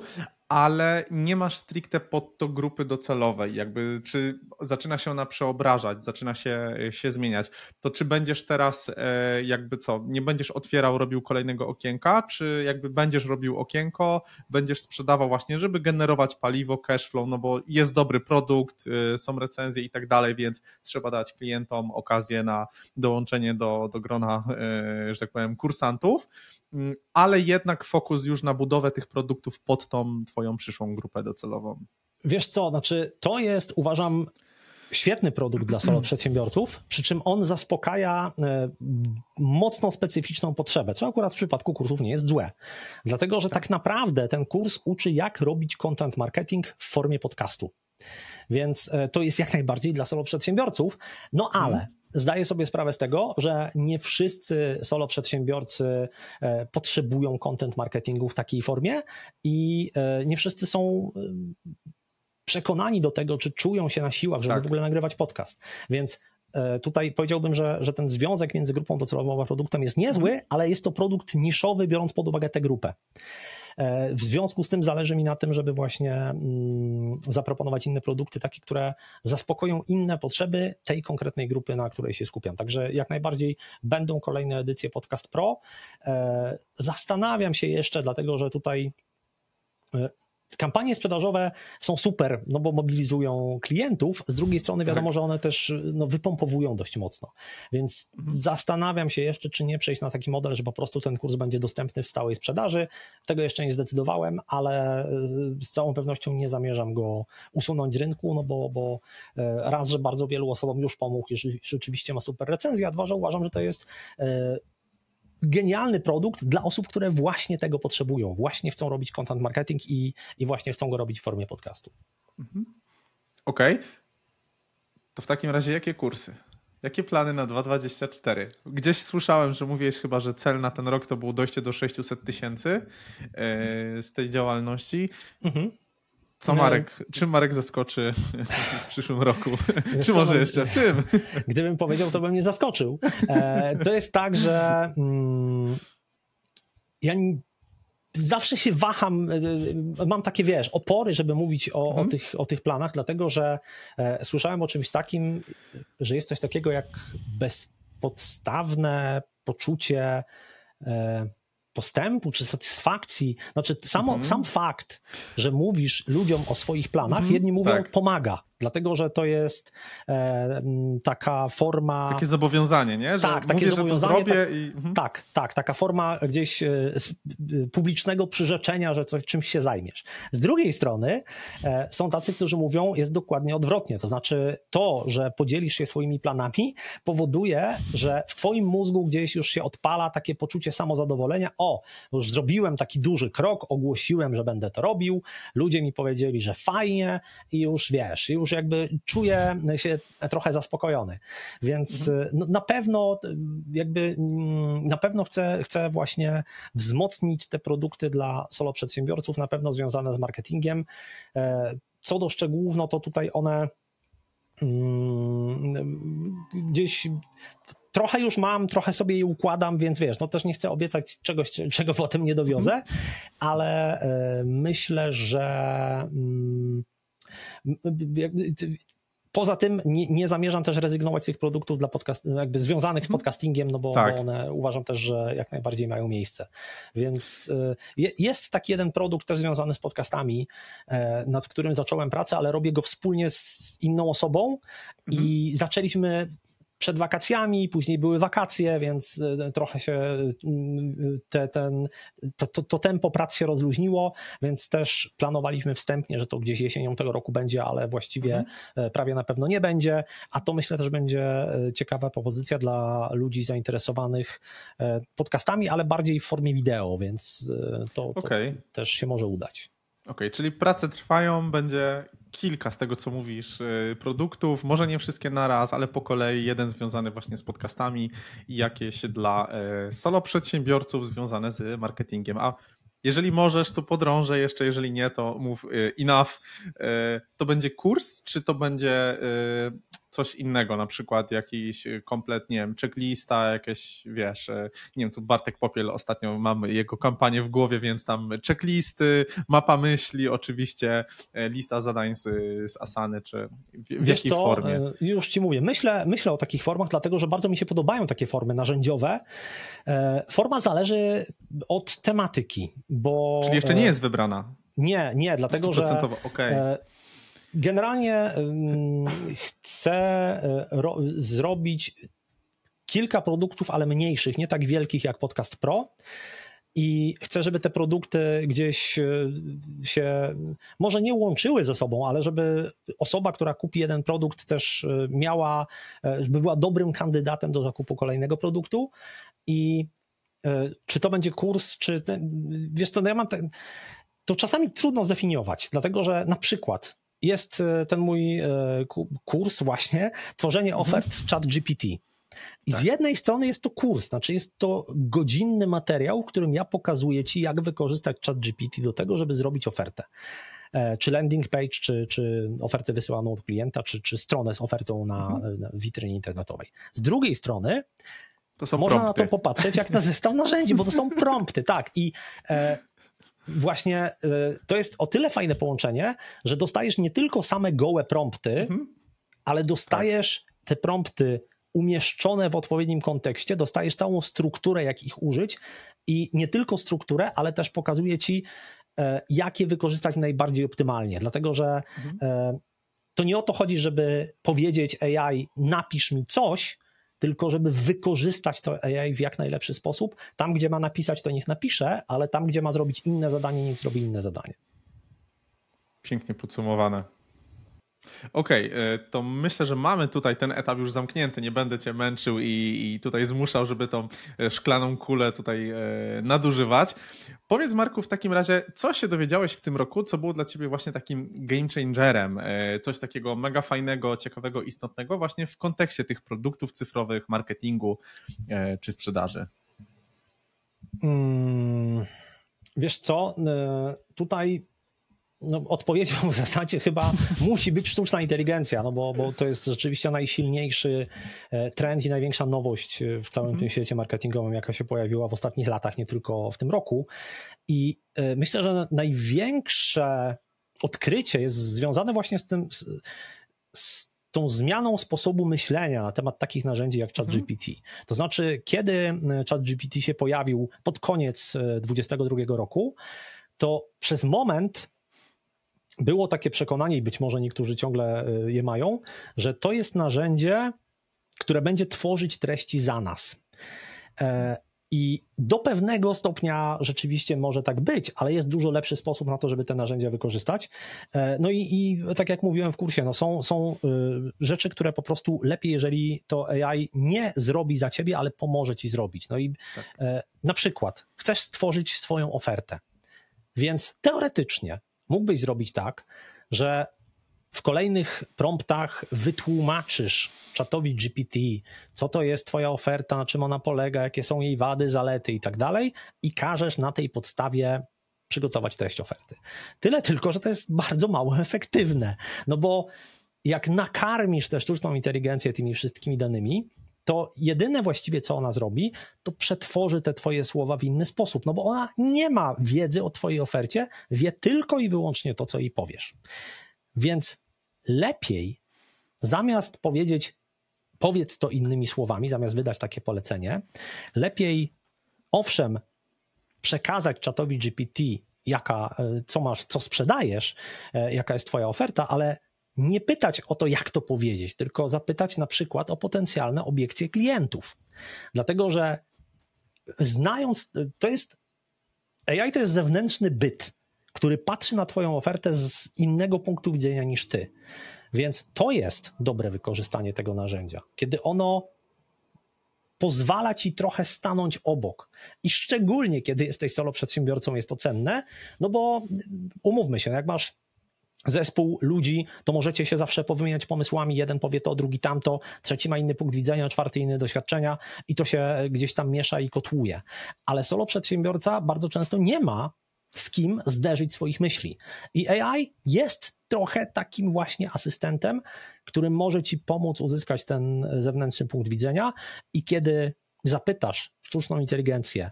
ale nie masz stricte pod to grupy docelowej, jakby czy zaczyna się ona przeobrażać, zaczyna się, się zmieniać, to czy będziesz teraz e, jakby co, nie będziesz otwierał, robił kolejnego okienka, czy jakby będziesz robił okienko, będziesz sprzedawał właśnie, żeby generować paliwo, cashflow, no bo jest dobry produkt, e, są recenzje i tak dalej, więc trzeba dać klientom okazję na dołączenie do, do grona, e, że tak powiem, kursantów, mm, ale jednak fokus już na budowę tych produktów pod tą Twoją przyszłą grupę docelową? Wiesz co, znaczy to jest, uważam, świetny produkt dla solo przedsiębiorców, przy czym on zaspokaja e, mocno specyficzną potrzebę, co akurat w przypadku kursów nie jest złe. Dlatego, że tak, naprawdę ten kurs uczy, jak robić content marketing w formie podcastu. Więc e, to jest jak najbardziej dla solo przedsiębiorców, no ale zdaję sobie sprawę z tego, że nie wszyscy solo przedsiębiorcy e, potrzebują content marketingu w takiej formie i e, nie wszyscy są e, przekonani do tego, czy czują się na siłach, żeby tak. w ogóle nagrywać podcast. Więc tutaj powiedziałbym, że, że ten związek między grupą docelową a produktem jest niezły, ale jest to produkt niszowy, biorąc pod uwagę tę grupę. E, w związku z tym zależy mi na tym, żeby właśnie mm, zaproponować inne produkty, takie, które zaspokoją inne potrzeby tej konkretnej grupy, na której się skupiam. Także jak najbardziej będą kolejne edycje Podcast Pro. E, zastanawiam się jeszcze, dlatego że tutaj e, kampanie sprzedażowe są super, no bo mobilizują klientów, z drugiej strony wiadomo, tak. że one też no, wypompowują dość mocno, więc mhm. zastanawiam się jeszcze, czy nie przejść na taki model, że po prostu ten kurs będzie dostępny w stałej sprzedaży, tego jeszcze nie zdecydowałem, ale z całą pewnością nie zamierzam go usunąć z rynku, no bo, bo e, raz, że bardzo wielu osobom już pomógł, jeżeli rzeczywiście ma super recenzję, a dwa, że uważam, że to jest e, genialny produkt dla osób, które właśnie tego potrzebują, właśnie chcą robić content marketing i, i właśnie chcą go robić w formie podcastu. Mhm. Okej. Okay. To w takim razie jakie kursy? Jakie plany na 2024? Gdzieś słyszałem, że mówiłeś chyba, że cel na ten rok to było dojście do 600 tysięcy yy, z tej działalności. Mhm. Co Marek, czym Marek zaskoczy w przyszłym roku? Wiesz Czy może jeszcze w tym? (laughs) Gdybym powiedział, to bym nie zaskoczył. E, to jest tak, że mm, ja zawsze się waham, e, mam takie, wiesz, opory, żeby mówić o, mhm. o, tych, o tych planach, dlatego że e, słyszałem o czymś takim, że jest coś takiego jak bezpodstawne poczucie postępu czy satysfakcji, znaczy samo, mhm. sam fakt, że mówisz ludziom o swoich planach, mhm, jedni mówią tak. pomaga, dlatego że to jest e, taka forma. Takie zobowiązanie, nie? Że tak, takie mówię, zobowiązanie. Tak, i... mhm. tak, tak, taka forma gdzieś e, e, publicznego przyrzeczenia, że coś, czymś się zajmiesz. Z drugiej strony e, są tacy, którzy mówią, jest dokładnie odwrotnie. To znaczy, to, że podzielisz się swoimi planami, powoduje, że w Twoim mózgu gdzieś już się odpala takie poczucie samozadowolenia. O, już zrobiłem taki duży krok, ogłosiłem, że będę to robił, ludzie mi powiedzieli, że fajnie i już wiesz, już już jakby czuję się trochę zaspokojony. Więc mhm. no, na pewno jakby mm, na pewno chcę, chcę właśnie wzmocnić te produkty dla solo przedsiębiorców, na pewno związane z marketingiem. E, co do szczegółów, no to tutaj one mm, gdzieś trochę już mam, trochę sobie je układam, więc wiesz, no też nie chcę obiecać czegoś, czego potem nie dowiozę, mhm. ale e, myślę, że mm, Poza tym nie, nie, zamierzam też rezygnować z tych produktów dla podcast, jakby związanych z mhm. podcastingiem, no bo, tak. bo, one uważam też, że jak najbardziej mają miejsce. Więc y, jest taki jeden produkt też związany z podcastami, e, nad którym zacząłem pracę, ale robię go wspólnie z inną osobą mhm. i zaczęliśmy przed wakacjami, później były wakacje, więc e, trochę się mm, te, ten, to, to, to, tempo prac się rozluźniło, więc też planowaliśmy wstępnie, że to gdzieś jesienią tego roku będzie, ale właściwie mhm. E, prawie na pewno nie będzie, a to myślę też będzie e, ciekawa propozycja dla ludzi zainteresowanych podcastami, ale bardziej w formie wideo, więc to, to okay. też się może udać. Okay, czyli prace trwają, będzie kilka z tego, co mówisz, y, produktów, może nie wszystkie naraz, ale po kolei jeden związany właśnie z podcastami i jakieś dla y, solo przedsiębiorców związane z marketingiem. A jeżeli możesz, to podrążę jeszcze, jeżeli nie, to mów y, enough. To będzie kurs, czy to będzie coś innego, na przykład jakiś komplet, nie wiem, checklista, jakieś, wiesz, e, nie wiem, tu Bartek Popiel ostatnio mamy jego kampanię w głowie, więc tam checklisty, mapa myśli, oczywiście e, lista zadań z, z Asany, czy w, w jakiej co? formie? E, już ci mówię, myślę, myślę o takich formach, dlatego, że bardzo mi się podobają takie formy narzędziowe. Forma zależy od tematyki, bo... Czyli jeszcze nie jest wybrana. Nie, nie, dlatego że okay. Generalnie chcę e, zrobić kilka produktów, ale mniejszych, nie tak wielkich jak Podcast Pro. I chcę, żeby te produkty gdzieś e, się może nie łączyły ze sobą, ale żeby osoba, która kupi jeden produkt, też e, miała, żeby była dobrym kandydatem do zakupu kolejnego produktu. I czy to będzie kurs, czy. Wiesz, to no ja mam. Te, to czasami trudno zdefiniować, dlatego że na przykład jest e, ten mój e, kurs właśnie, tworzenie mhm. ofert z chat GPT. I tak. z jednej strony jest to kurs, znaczy jest to godzinny materiał, w którym ja pokazuję ci, jak wykorzystać chat GPT do tego, żeby zrobić ofertę. E, czy landing page, czy, czy ofertę wysyłaną od klienta, czy, czy stronę z ofertą na, mhm. na witrynie internetowej. Z drugiej strony można prompty. na to popatrzeć jak na zestaw narzędzi, bo to są (laughs) prompty, tak. I e, właśnie y, to jest o tyle fajne połączenie, że dostajesz nie tylko same gołe prompty, mhm. ale dostajesz tak. te prompty umieszczone w odpowiednim kontekście, dostajesz całą strukturę, jak ich użyć i nie tylko strukturę, ale też pokazuje ci, jakie wykorzystać najbardziej optymalnie, dlatego że mhm. to nie o to chodzi, żeby powiedzieć AI, napisz mi coś, tylko żeby wykorzystać to AI w jak najlepszy sposób. Tam, gdzie ma napisać, to niech napisze, ale tam, gdzie ma zrobić inne zadanie, niech zrobi inne zadanie. Pięknie podsumowane. Okej, okay, e, to myślę, że mamy tutaj ten etap już zamknięty. Nie będę cię męczył i, i, tutaj zmuszał, żeby tą e, szklaną kulę tutaj e, nadużywać. Powiedz, Marku, w takim razie, co się dowiedziałeś w tym roku, co było dla ciebie właśnie takim game changerem? Coś takiego mega fajnego, ciekawego, istotnego właśnie w kontekście tych produktów cyfrowych, marketingu czy sprzedaży? Hmm, wiesz co, tutaj no, odpowiedzią w zasadzie chyba (laughs) musi być sztuczna inteligencja, no bo, bo to jest rzeczywiście najsilniejszy e, trend i największa nowość e, w całym tym mhm. świecie marketingowym, jaka się pojawiła w ostatnich latach, nie tylko w tym roku. I e, myślę, że największe odkrycie jest związane właśnie z tym, z, z tą zmianą sposobu myślenia na temat takich narzędzi jak ChatGPT. Mhm. To znaczy, kiedy ChatGPT się pojawił pod koniec 2022 roku, to przez moment było takie przekonanie, i być może niektórzy ciągle y, je mają, że to jest narzędzie, które będzie tworzyć treści za nas. E, I do pewnego stopnia rzeczywiście może tak być, ale jest dużo lepszy sposób na to, żeby te narzędzia wykorzystać. E, no i, i tak jak mówiłem w kursie, no są, są y, rzeczy, które po prostu lepiej, jeżeli to AI nie zrobi za ciebie, ale pomoże ci zrobić. No i tak. E, na przykład chcesz stworzyć swoją ofertę, więc teoretycznie mógłbyś zrobić tak, że w kolejnych promptach wytłumaczysz czatowi GPT, co to jest Twoja oferta, na czym ona polega, jakie są jej wady, zalety i tak dalej, i każesz na tej podstawie przygotować treść oferty. Tyle tylko, że to jest bardzo mało efektywne, no bo jak nakarmisz tę sztuczną inteligencję tymi wszystkimi danymi, to jedyne właściwie, co ona zrobi, to przetworzy te twoje słowa w inny sposób, no bo ona nie ma wiedzy o twojej ofercie, wie tylko i wyłącznie to, co jej powiesz. Więc lepiej zamiast powiedzieć, powiedz to innymi słowami, zamiast wydać takie polecenie, lepiej, owszem, przekazać czatowi GPT, jaka, e, co masz, co sprzedajesz, e, jaka jest twoja oferta, ale nie pytać o to, jak to powiedzieć, tylko zapytać na przykład o potencjalne obiekcje klientów. Dlatego, że znając, to jest AI to jest zewnętrzny byt, który patrzy na Twoją ofertę z innego punktu widzenia niż Ty. Więc to jest dobre wykorzystanie tego narzędzia, kiedy ono pozwala Ci trochę stanąć obok. I szczególnie, kiedy jesteś solo przedsiębiorcą, jest to cenne, no bo umówmy się, jak masz zespół ludzi, to możecie się zawsze powymieniać pomysłami. Jeden powie to, drugi tamto, trzeci ma inny punkt widzenia, czwarty inny doświadczenia i to się gdzieś tam miesza i kotłuje. Ale solo przedsiębiorca bardzo często nie ma z kim zderzyć swoich myśli. I AI jest trochę takim właśnie asystentem, który może ci pomóc uzyskać ten zewnętrzny punkt widzenia i kiedy zapytasz sztuczną inteligencję,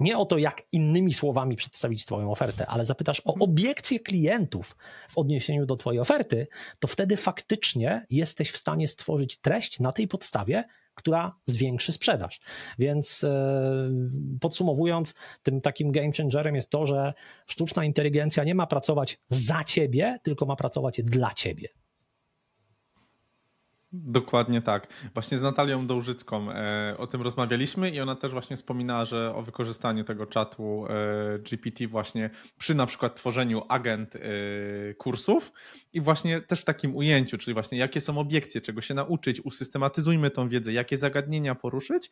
nie o to, jak innymi słowami przedstawić Twoją ofertę, ale zapytasz o obiekcje klientów w odniesieniu do Twojej oferty, to wtedy faktycznie jesteś w stanie stworzyć treść na tej podstawie, która zwiększy sprzedaż. Więc e, podsumowując, tym takim game changerem jest to, że sztuczna inteligencja nie ma pracować za ciebie, tylko ma pracować dla ciebie. Dokładnie tak. Właśnie z Natalią Dołżycką e, o tym rozmawialiśmy i ona też właśnie wspominała, że o wykorzystaniu tego czatu e, GPT właśnie przy na przykład tworzeniu agent e, kursów i właśnie też w takim ujęciu, czyli właśnie jakie są obiekcje, czego się nauczyć, usystematyzujmy tą wiedzę, jakie zagadnienia poruszyć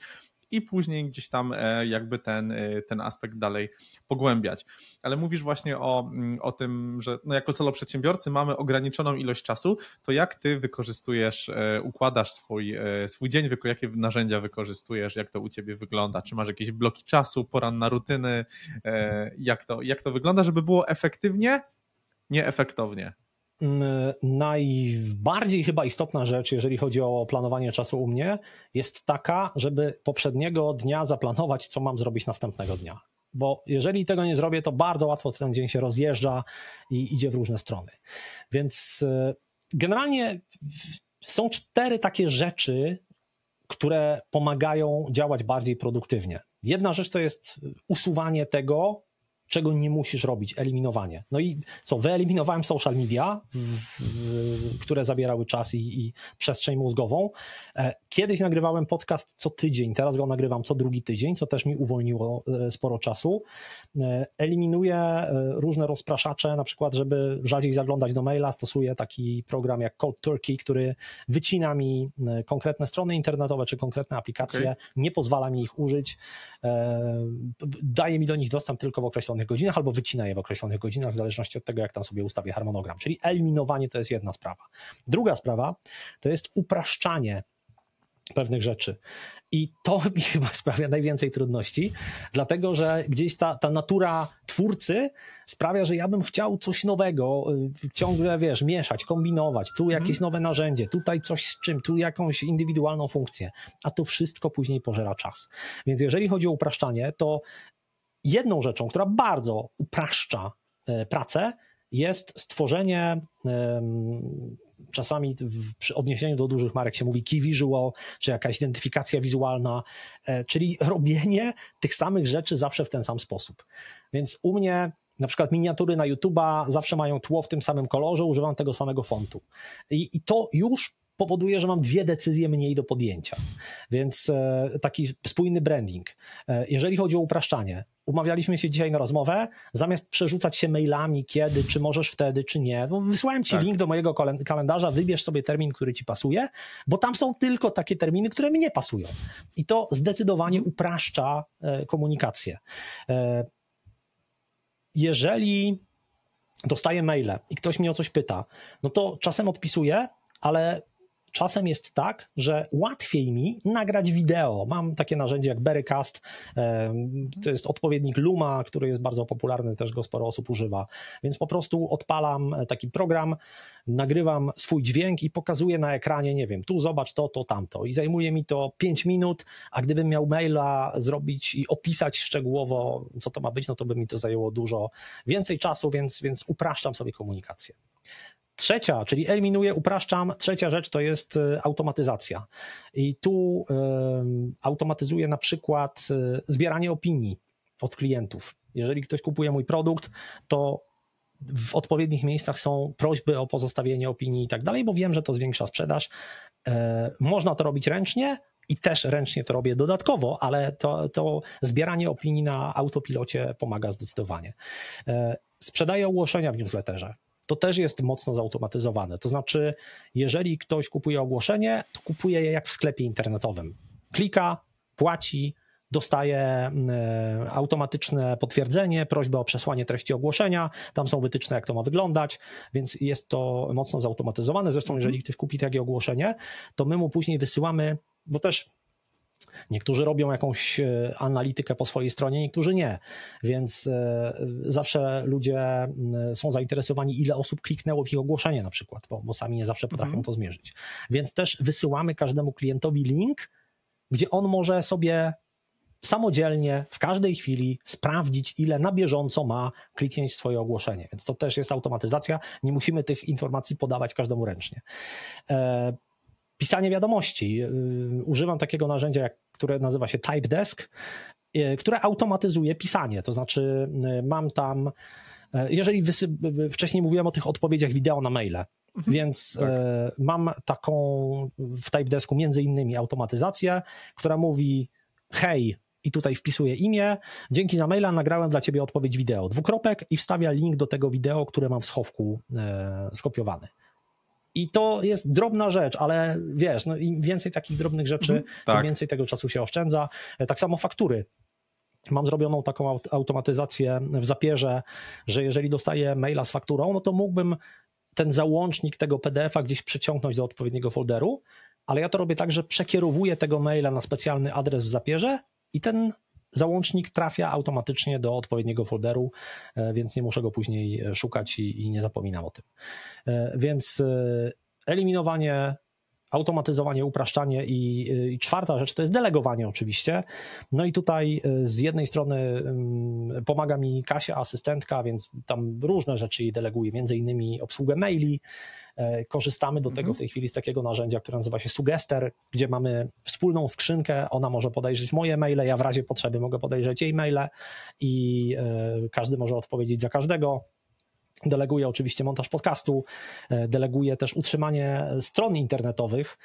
i później gdzieś tam jakby ten, ten aspekt dalej pogłębiać. Ale mówisz właśnie o, mm, o tym, że no jako solo przedsiębiorcy mamy ograniczoną ilość czasu, to jak ty wykorzystujesz układasz swój, e, swój dzień, jakie narzędzia wykorzystujesz, jak to u ciebie wygląda, czy masz jakieś bloki czasu, poranna rutyny, e, jak to, jak to wygląda, żeby było efektywnie, nieefektownie. Mm, najbardziej chyba istotna rzecz, jeżeli chodzi o planowanie czasu u mnie, jest taka, żeby poprzedniego dnia zaplanować, co mam zrobić następnego dnia. Bo jeżeli tego nie zrobię, to bardzo łatwo ten dzień się rozjeżdża i idzie w różne strony. Więc e, generalnie są cztery takie rzeczy, które pomagają działać bardziej produktywnie. Jedna rzecz to jest usuwanie tego, czego nie musisz robić, eliminowanie. No i co, wyeliminowałem social media, w, w, które zabierały czas i, i, przestrzeń mózgową. E, kiedyś nagrywałem podcast co tydzień, teraz go nagrywam co drugi tydzień, co też mi uwolniło e, sporo czasu. E, eliminuję różne rozpraszacze, na przykład, żeby rzadziej zaglądać do maila, stosuję taki program jak Code Turkey, który wycina mi konkretne strony internetowe czy konkretne aplikacje, okay. nie pozwala mi ich użyć, daje mi do nich dostęp tylko w określonych określonych godzinach albo wycina je w określonych godzinach, w zależności od tego, jak tam sobie ustawię harmonogram. Czyli eliminowanie to jest jedna sprawa. Druga sprawa to jest upraszczanie pewnych rzeczy. I to (laughs) mi chyba sprawia najwięcej trudności, dlatego że gdzieś ta, ta natura twórcy sprawia, że ja bym chciał coś nowego, y, ciągle, wiesz, mieszać, kombinować, tu mhm. jakieś nowe narzędzie, tutaj coś z czym, tu jakąś indywidualną funkcję, a to wszystko później pożera czas. Więc jeżeli chodzi o upraszczanie, to jedną rzeczą, która bardzo upraszcza e, pracę, jest stworzenie czasami w, przy odniesieniu do dużych marek się mówi key visual, czy jakaś identyfikacja wizualna, e, czyli robienie tych samych rzeczy zawsze w ten sam sposób. Więc u mnie na przykład miniatury na YouTube'a zawsze mają tło w tym samym kolorze, używam tego samego fontu. I, i to już powoduje, że mam dwie decyzje mniej do podjęcia. Więc e, taki spójny branding. E, jeżeli chodzi o upraszczanie, umawialiśmy się dzisiaj na rozmowę, zamiast przerzucać się mailami, kiedy, czy możesz wtedy, czy nie, no, wysłałem ci tak. link do mojego kalendarza, wybierz sobie termin, który ci pasuje, bo tam są tylko takie terminy, które mi nie pasują. I to zdecydowanie upraszcza e, komunikację. Jeżeli dostaję maile i ktoś mnie o coś pyta, no to czasem odpisuję, ale czasem jest tak, że łatwiej mi nagrać wideo. Mam takie narzędzie jak Berrycast, to jest odpowiednik Luma, który jest bardzo popularny, też go sporo osób używa. Więc po prostu odpalam taki program, nagrywam swój dźwięk i pokazuję na ekranie, nie wiem, tu zobacz to, to, tamto. I zajmuje mi to 5 minut, a gdybym miał maila zrobić i opisać szczegółowo, co to ma być, no to by mi to zajęło dużo więcej czasu, więc, więc upraszczam sobie komunikację. Trzecia, czyli eliminuję, upraszczam. Trzecia rzecz to jest e, automatyzacja. I tu y, automatyzuję na przykład y, zbieranie opinii od klientów. Jeżeli ktoś kupuje mój produkt, to w odpowiednich miejscach są prośby o pozostawienie opinii i tak dalej, bo wiem, że to zwiększa sprzedaż. Y, można to robić ręcznie, i też ręcznie to robię dodatkowo, ale to, to zbieranie opinii na autopilocie pomaga zdecydowanie. Sprzedaję ogłoszenia w newsletterze to też jest mocno zautomatyzowane. To znaczy, jeżeli ktoś kupuje ogłoszenie, to kupuje je jak w sklepie internetowym. Klika, płaci, dostaje mm, e, automatyczne potwierdzenie, prośbę o przesłanie treści ogłoszenia, tam są wytyczne, jak to ma wyglądać, więc jest to mocno zautomatyzowane. Zresztą, jeżeli ktoś kupi takie ogłoszenie, to my mu później wysyłamy, bo też Niektórzy robią jakąś e, analitykę po swojej stronie, niektórzy nie. Więc e, zawsze ludzie są zainteresowani, ile osób kliknęło w ich ogłoszenie, na przykład, bo, bo sami nie zawsze potrafią mhm. to zmierzyć. Więc też wysyłamy każdemu klientowi link, gdzie on może sobie samodzielnie w każdej chwili sprawdzić, ile na bieżąco ma kliknięć w swoje ogłoszenie. Więc to też jest automatyzacja. Nie musimy tych informacji podawać każdemu ręcznie. Pisanie wiadomości. Y, używam takiego narzędzia, które nazywa się Type Desk, y, które automatyzuje pisanie. To znaczy, y, mam tam. Jeżeli wcześniej mówiłem o tych odpowiedziach wideo na maile, mhm. więc tak. mam taką w Type Desku między innymi automatyzację, która mówi: Hej, i tutaj wpisuję imię. Dzięki za maila nagrałem dla ciebie odpowiedź wideo. Dwukropek i wstawia link do tego wideo, które mam w schowku e, skopiowany. I to jest drobna rzecz, ale wiesz, no im więcej takich drobnych rzeczy, mhm, tak. tym więcej tego czasu się oszczędza. E, tak samo faktury. Mam zrobioną taką automatyzację w zapierze, że jeżeli dostaję maila z fakturą, no to mógłbym ten załącznik tego PDF-a gdzieś przeciągnąć do odpowiedniego folderu, ale ja to robię tak, że przekierowuję tego maila na specjalny adres w zapierze i ten załącznik trafia automatycznie do odpowiedniego folderu, e, więc nie muszę go później szukać i, i nie zapominam o tym. E, więc e, eliminowanie, automatyzowanie, upraszczanie i, i, czwarta rzecz to jest delegowanie oczywiście. No i tutaj z jednej strony pomaga mi Kasia, asystentka, więc tam różne rzeczy jej deleguję, między innymi obsługę maili, E, korzystamy do tego mhm. w tej chwili z takiego narzędzia, które nazywa się Sugester, gdzie mamy wspólną skrzynkę. Ona może podejrzeć moje maile, ja w razie potrzeby mogę podejrzeć jej maile i e, każdy może odpowiedzieć za każdego. Deleguje oczywiście montaż podcastu, e, deleguje też utrzymanie stron internetowych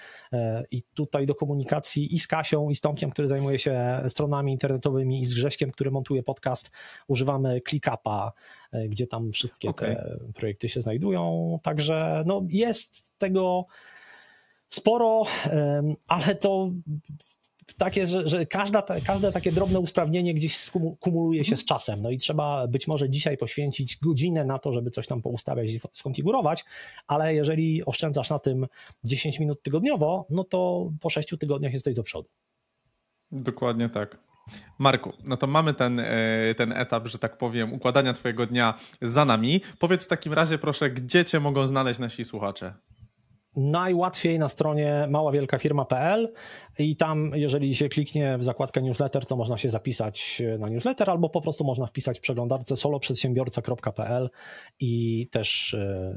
i tutaj do komunikacji i z Kasią, i z Tomkiem, który zajmuje się stronami internetowymi, i z Grześkiem, który montuje podcast, używamy ClickUpa, e, gdzie tam wszystkie okay. te projekty się znajdują. Także no, jest tego sporo, ale to tak jest, że, że każda, każde takie drobne usprawnienie gdzieś kumuluje się z czasem. No i trzeba być może dzisiaj poświęcić godzinę na to, żeby coś tam poustawiać i skonfigurować, ale jeżeli oszczędzasz na tym 10 minut tygodniowo, no to po 6 tygodniach jesteś do przodu. Dokładnie tak. Marku, no to mamy ten, e, ten etap, że tak powiem, układania Twojego dnia za nami. Powiedz w takim razie, proszę, gdzie Cię mogą znaleźć nasi słuchacze? Najłatwiej na stronie maławielkafirma.pl i tam, jeżeli się kliknie w zakładkę newsletter, to można się zapisać na newsletter albo po prostu można wpisać w przeglądarce soloprzedsiębiorca.pl i też e,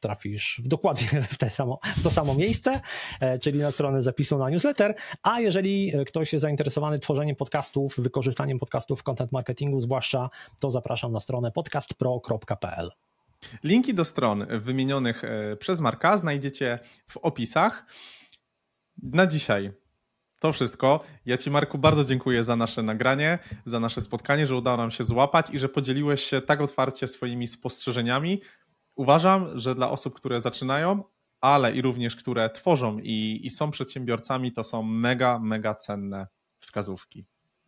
trafisz w dokładnie (laughs) w, te samo, w to samo miejsce, e, czyli na stronę zapisu na newsletter, a jeżeli ktoś jest zainteresowany tworzeniem podcastów, wykorzystaniem podcastów w content marketingu zwłaszcza, to zapraszam na stronę podcastpro.pl. Linki do stron wymienionych e, przez Marka znajdziecie w opisach. Na dzisiaj to wszystko. Ja Ci, Marku, bardzo dziękuję za nasze nagranie, za nasze spotkanie, że udało nam się złapać i że podzieliłeś się tak otwarcie swoimi spostrzeżeniami. Uważam, że dla osób, które zaczynają, ale i również które tworzą i, i są przedsiębiorcami, to są mega, mega cenne wskazówki.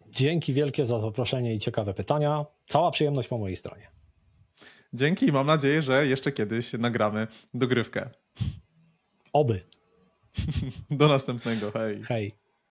Dzięki wielkie za zaproszenie i ciekawe pytania. Cała przyjemność po mojej stronie. Dzięki i mam nadzieję, że jeszcze kiedyś nagramy dogrywkę. Oby. (laughs) Do następnego. Hej. Hej.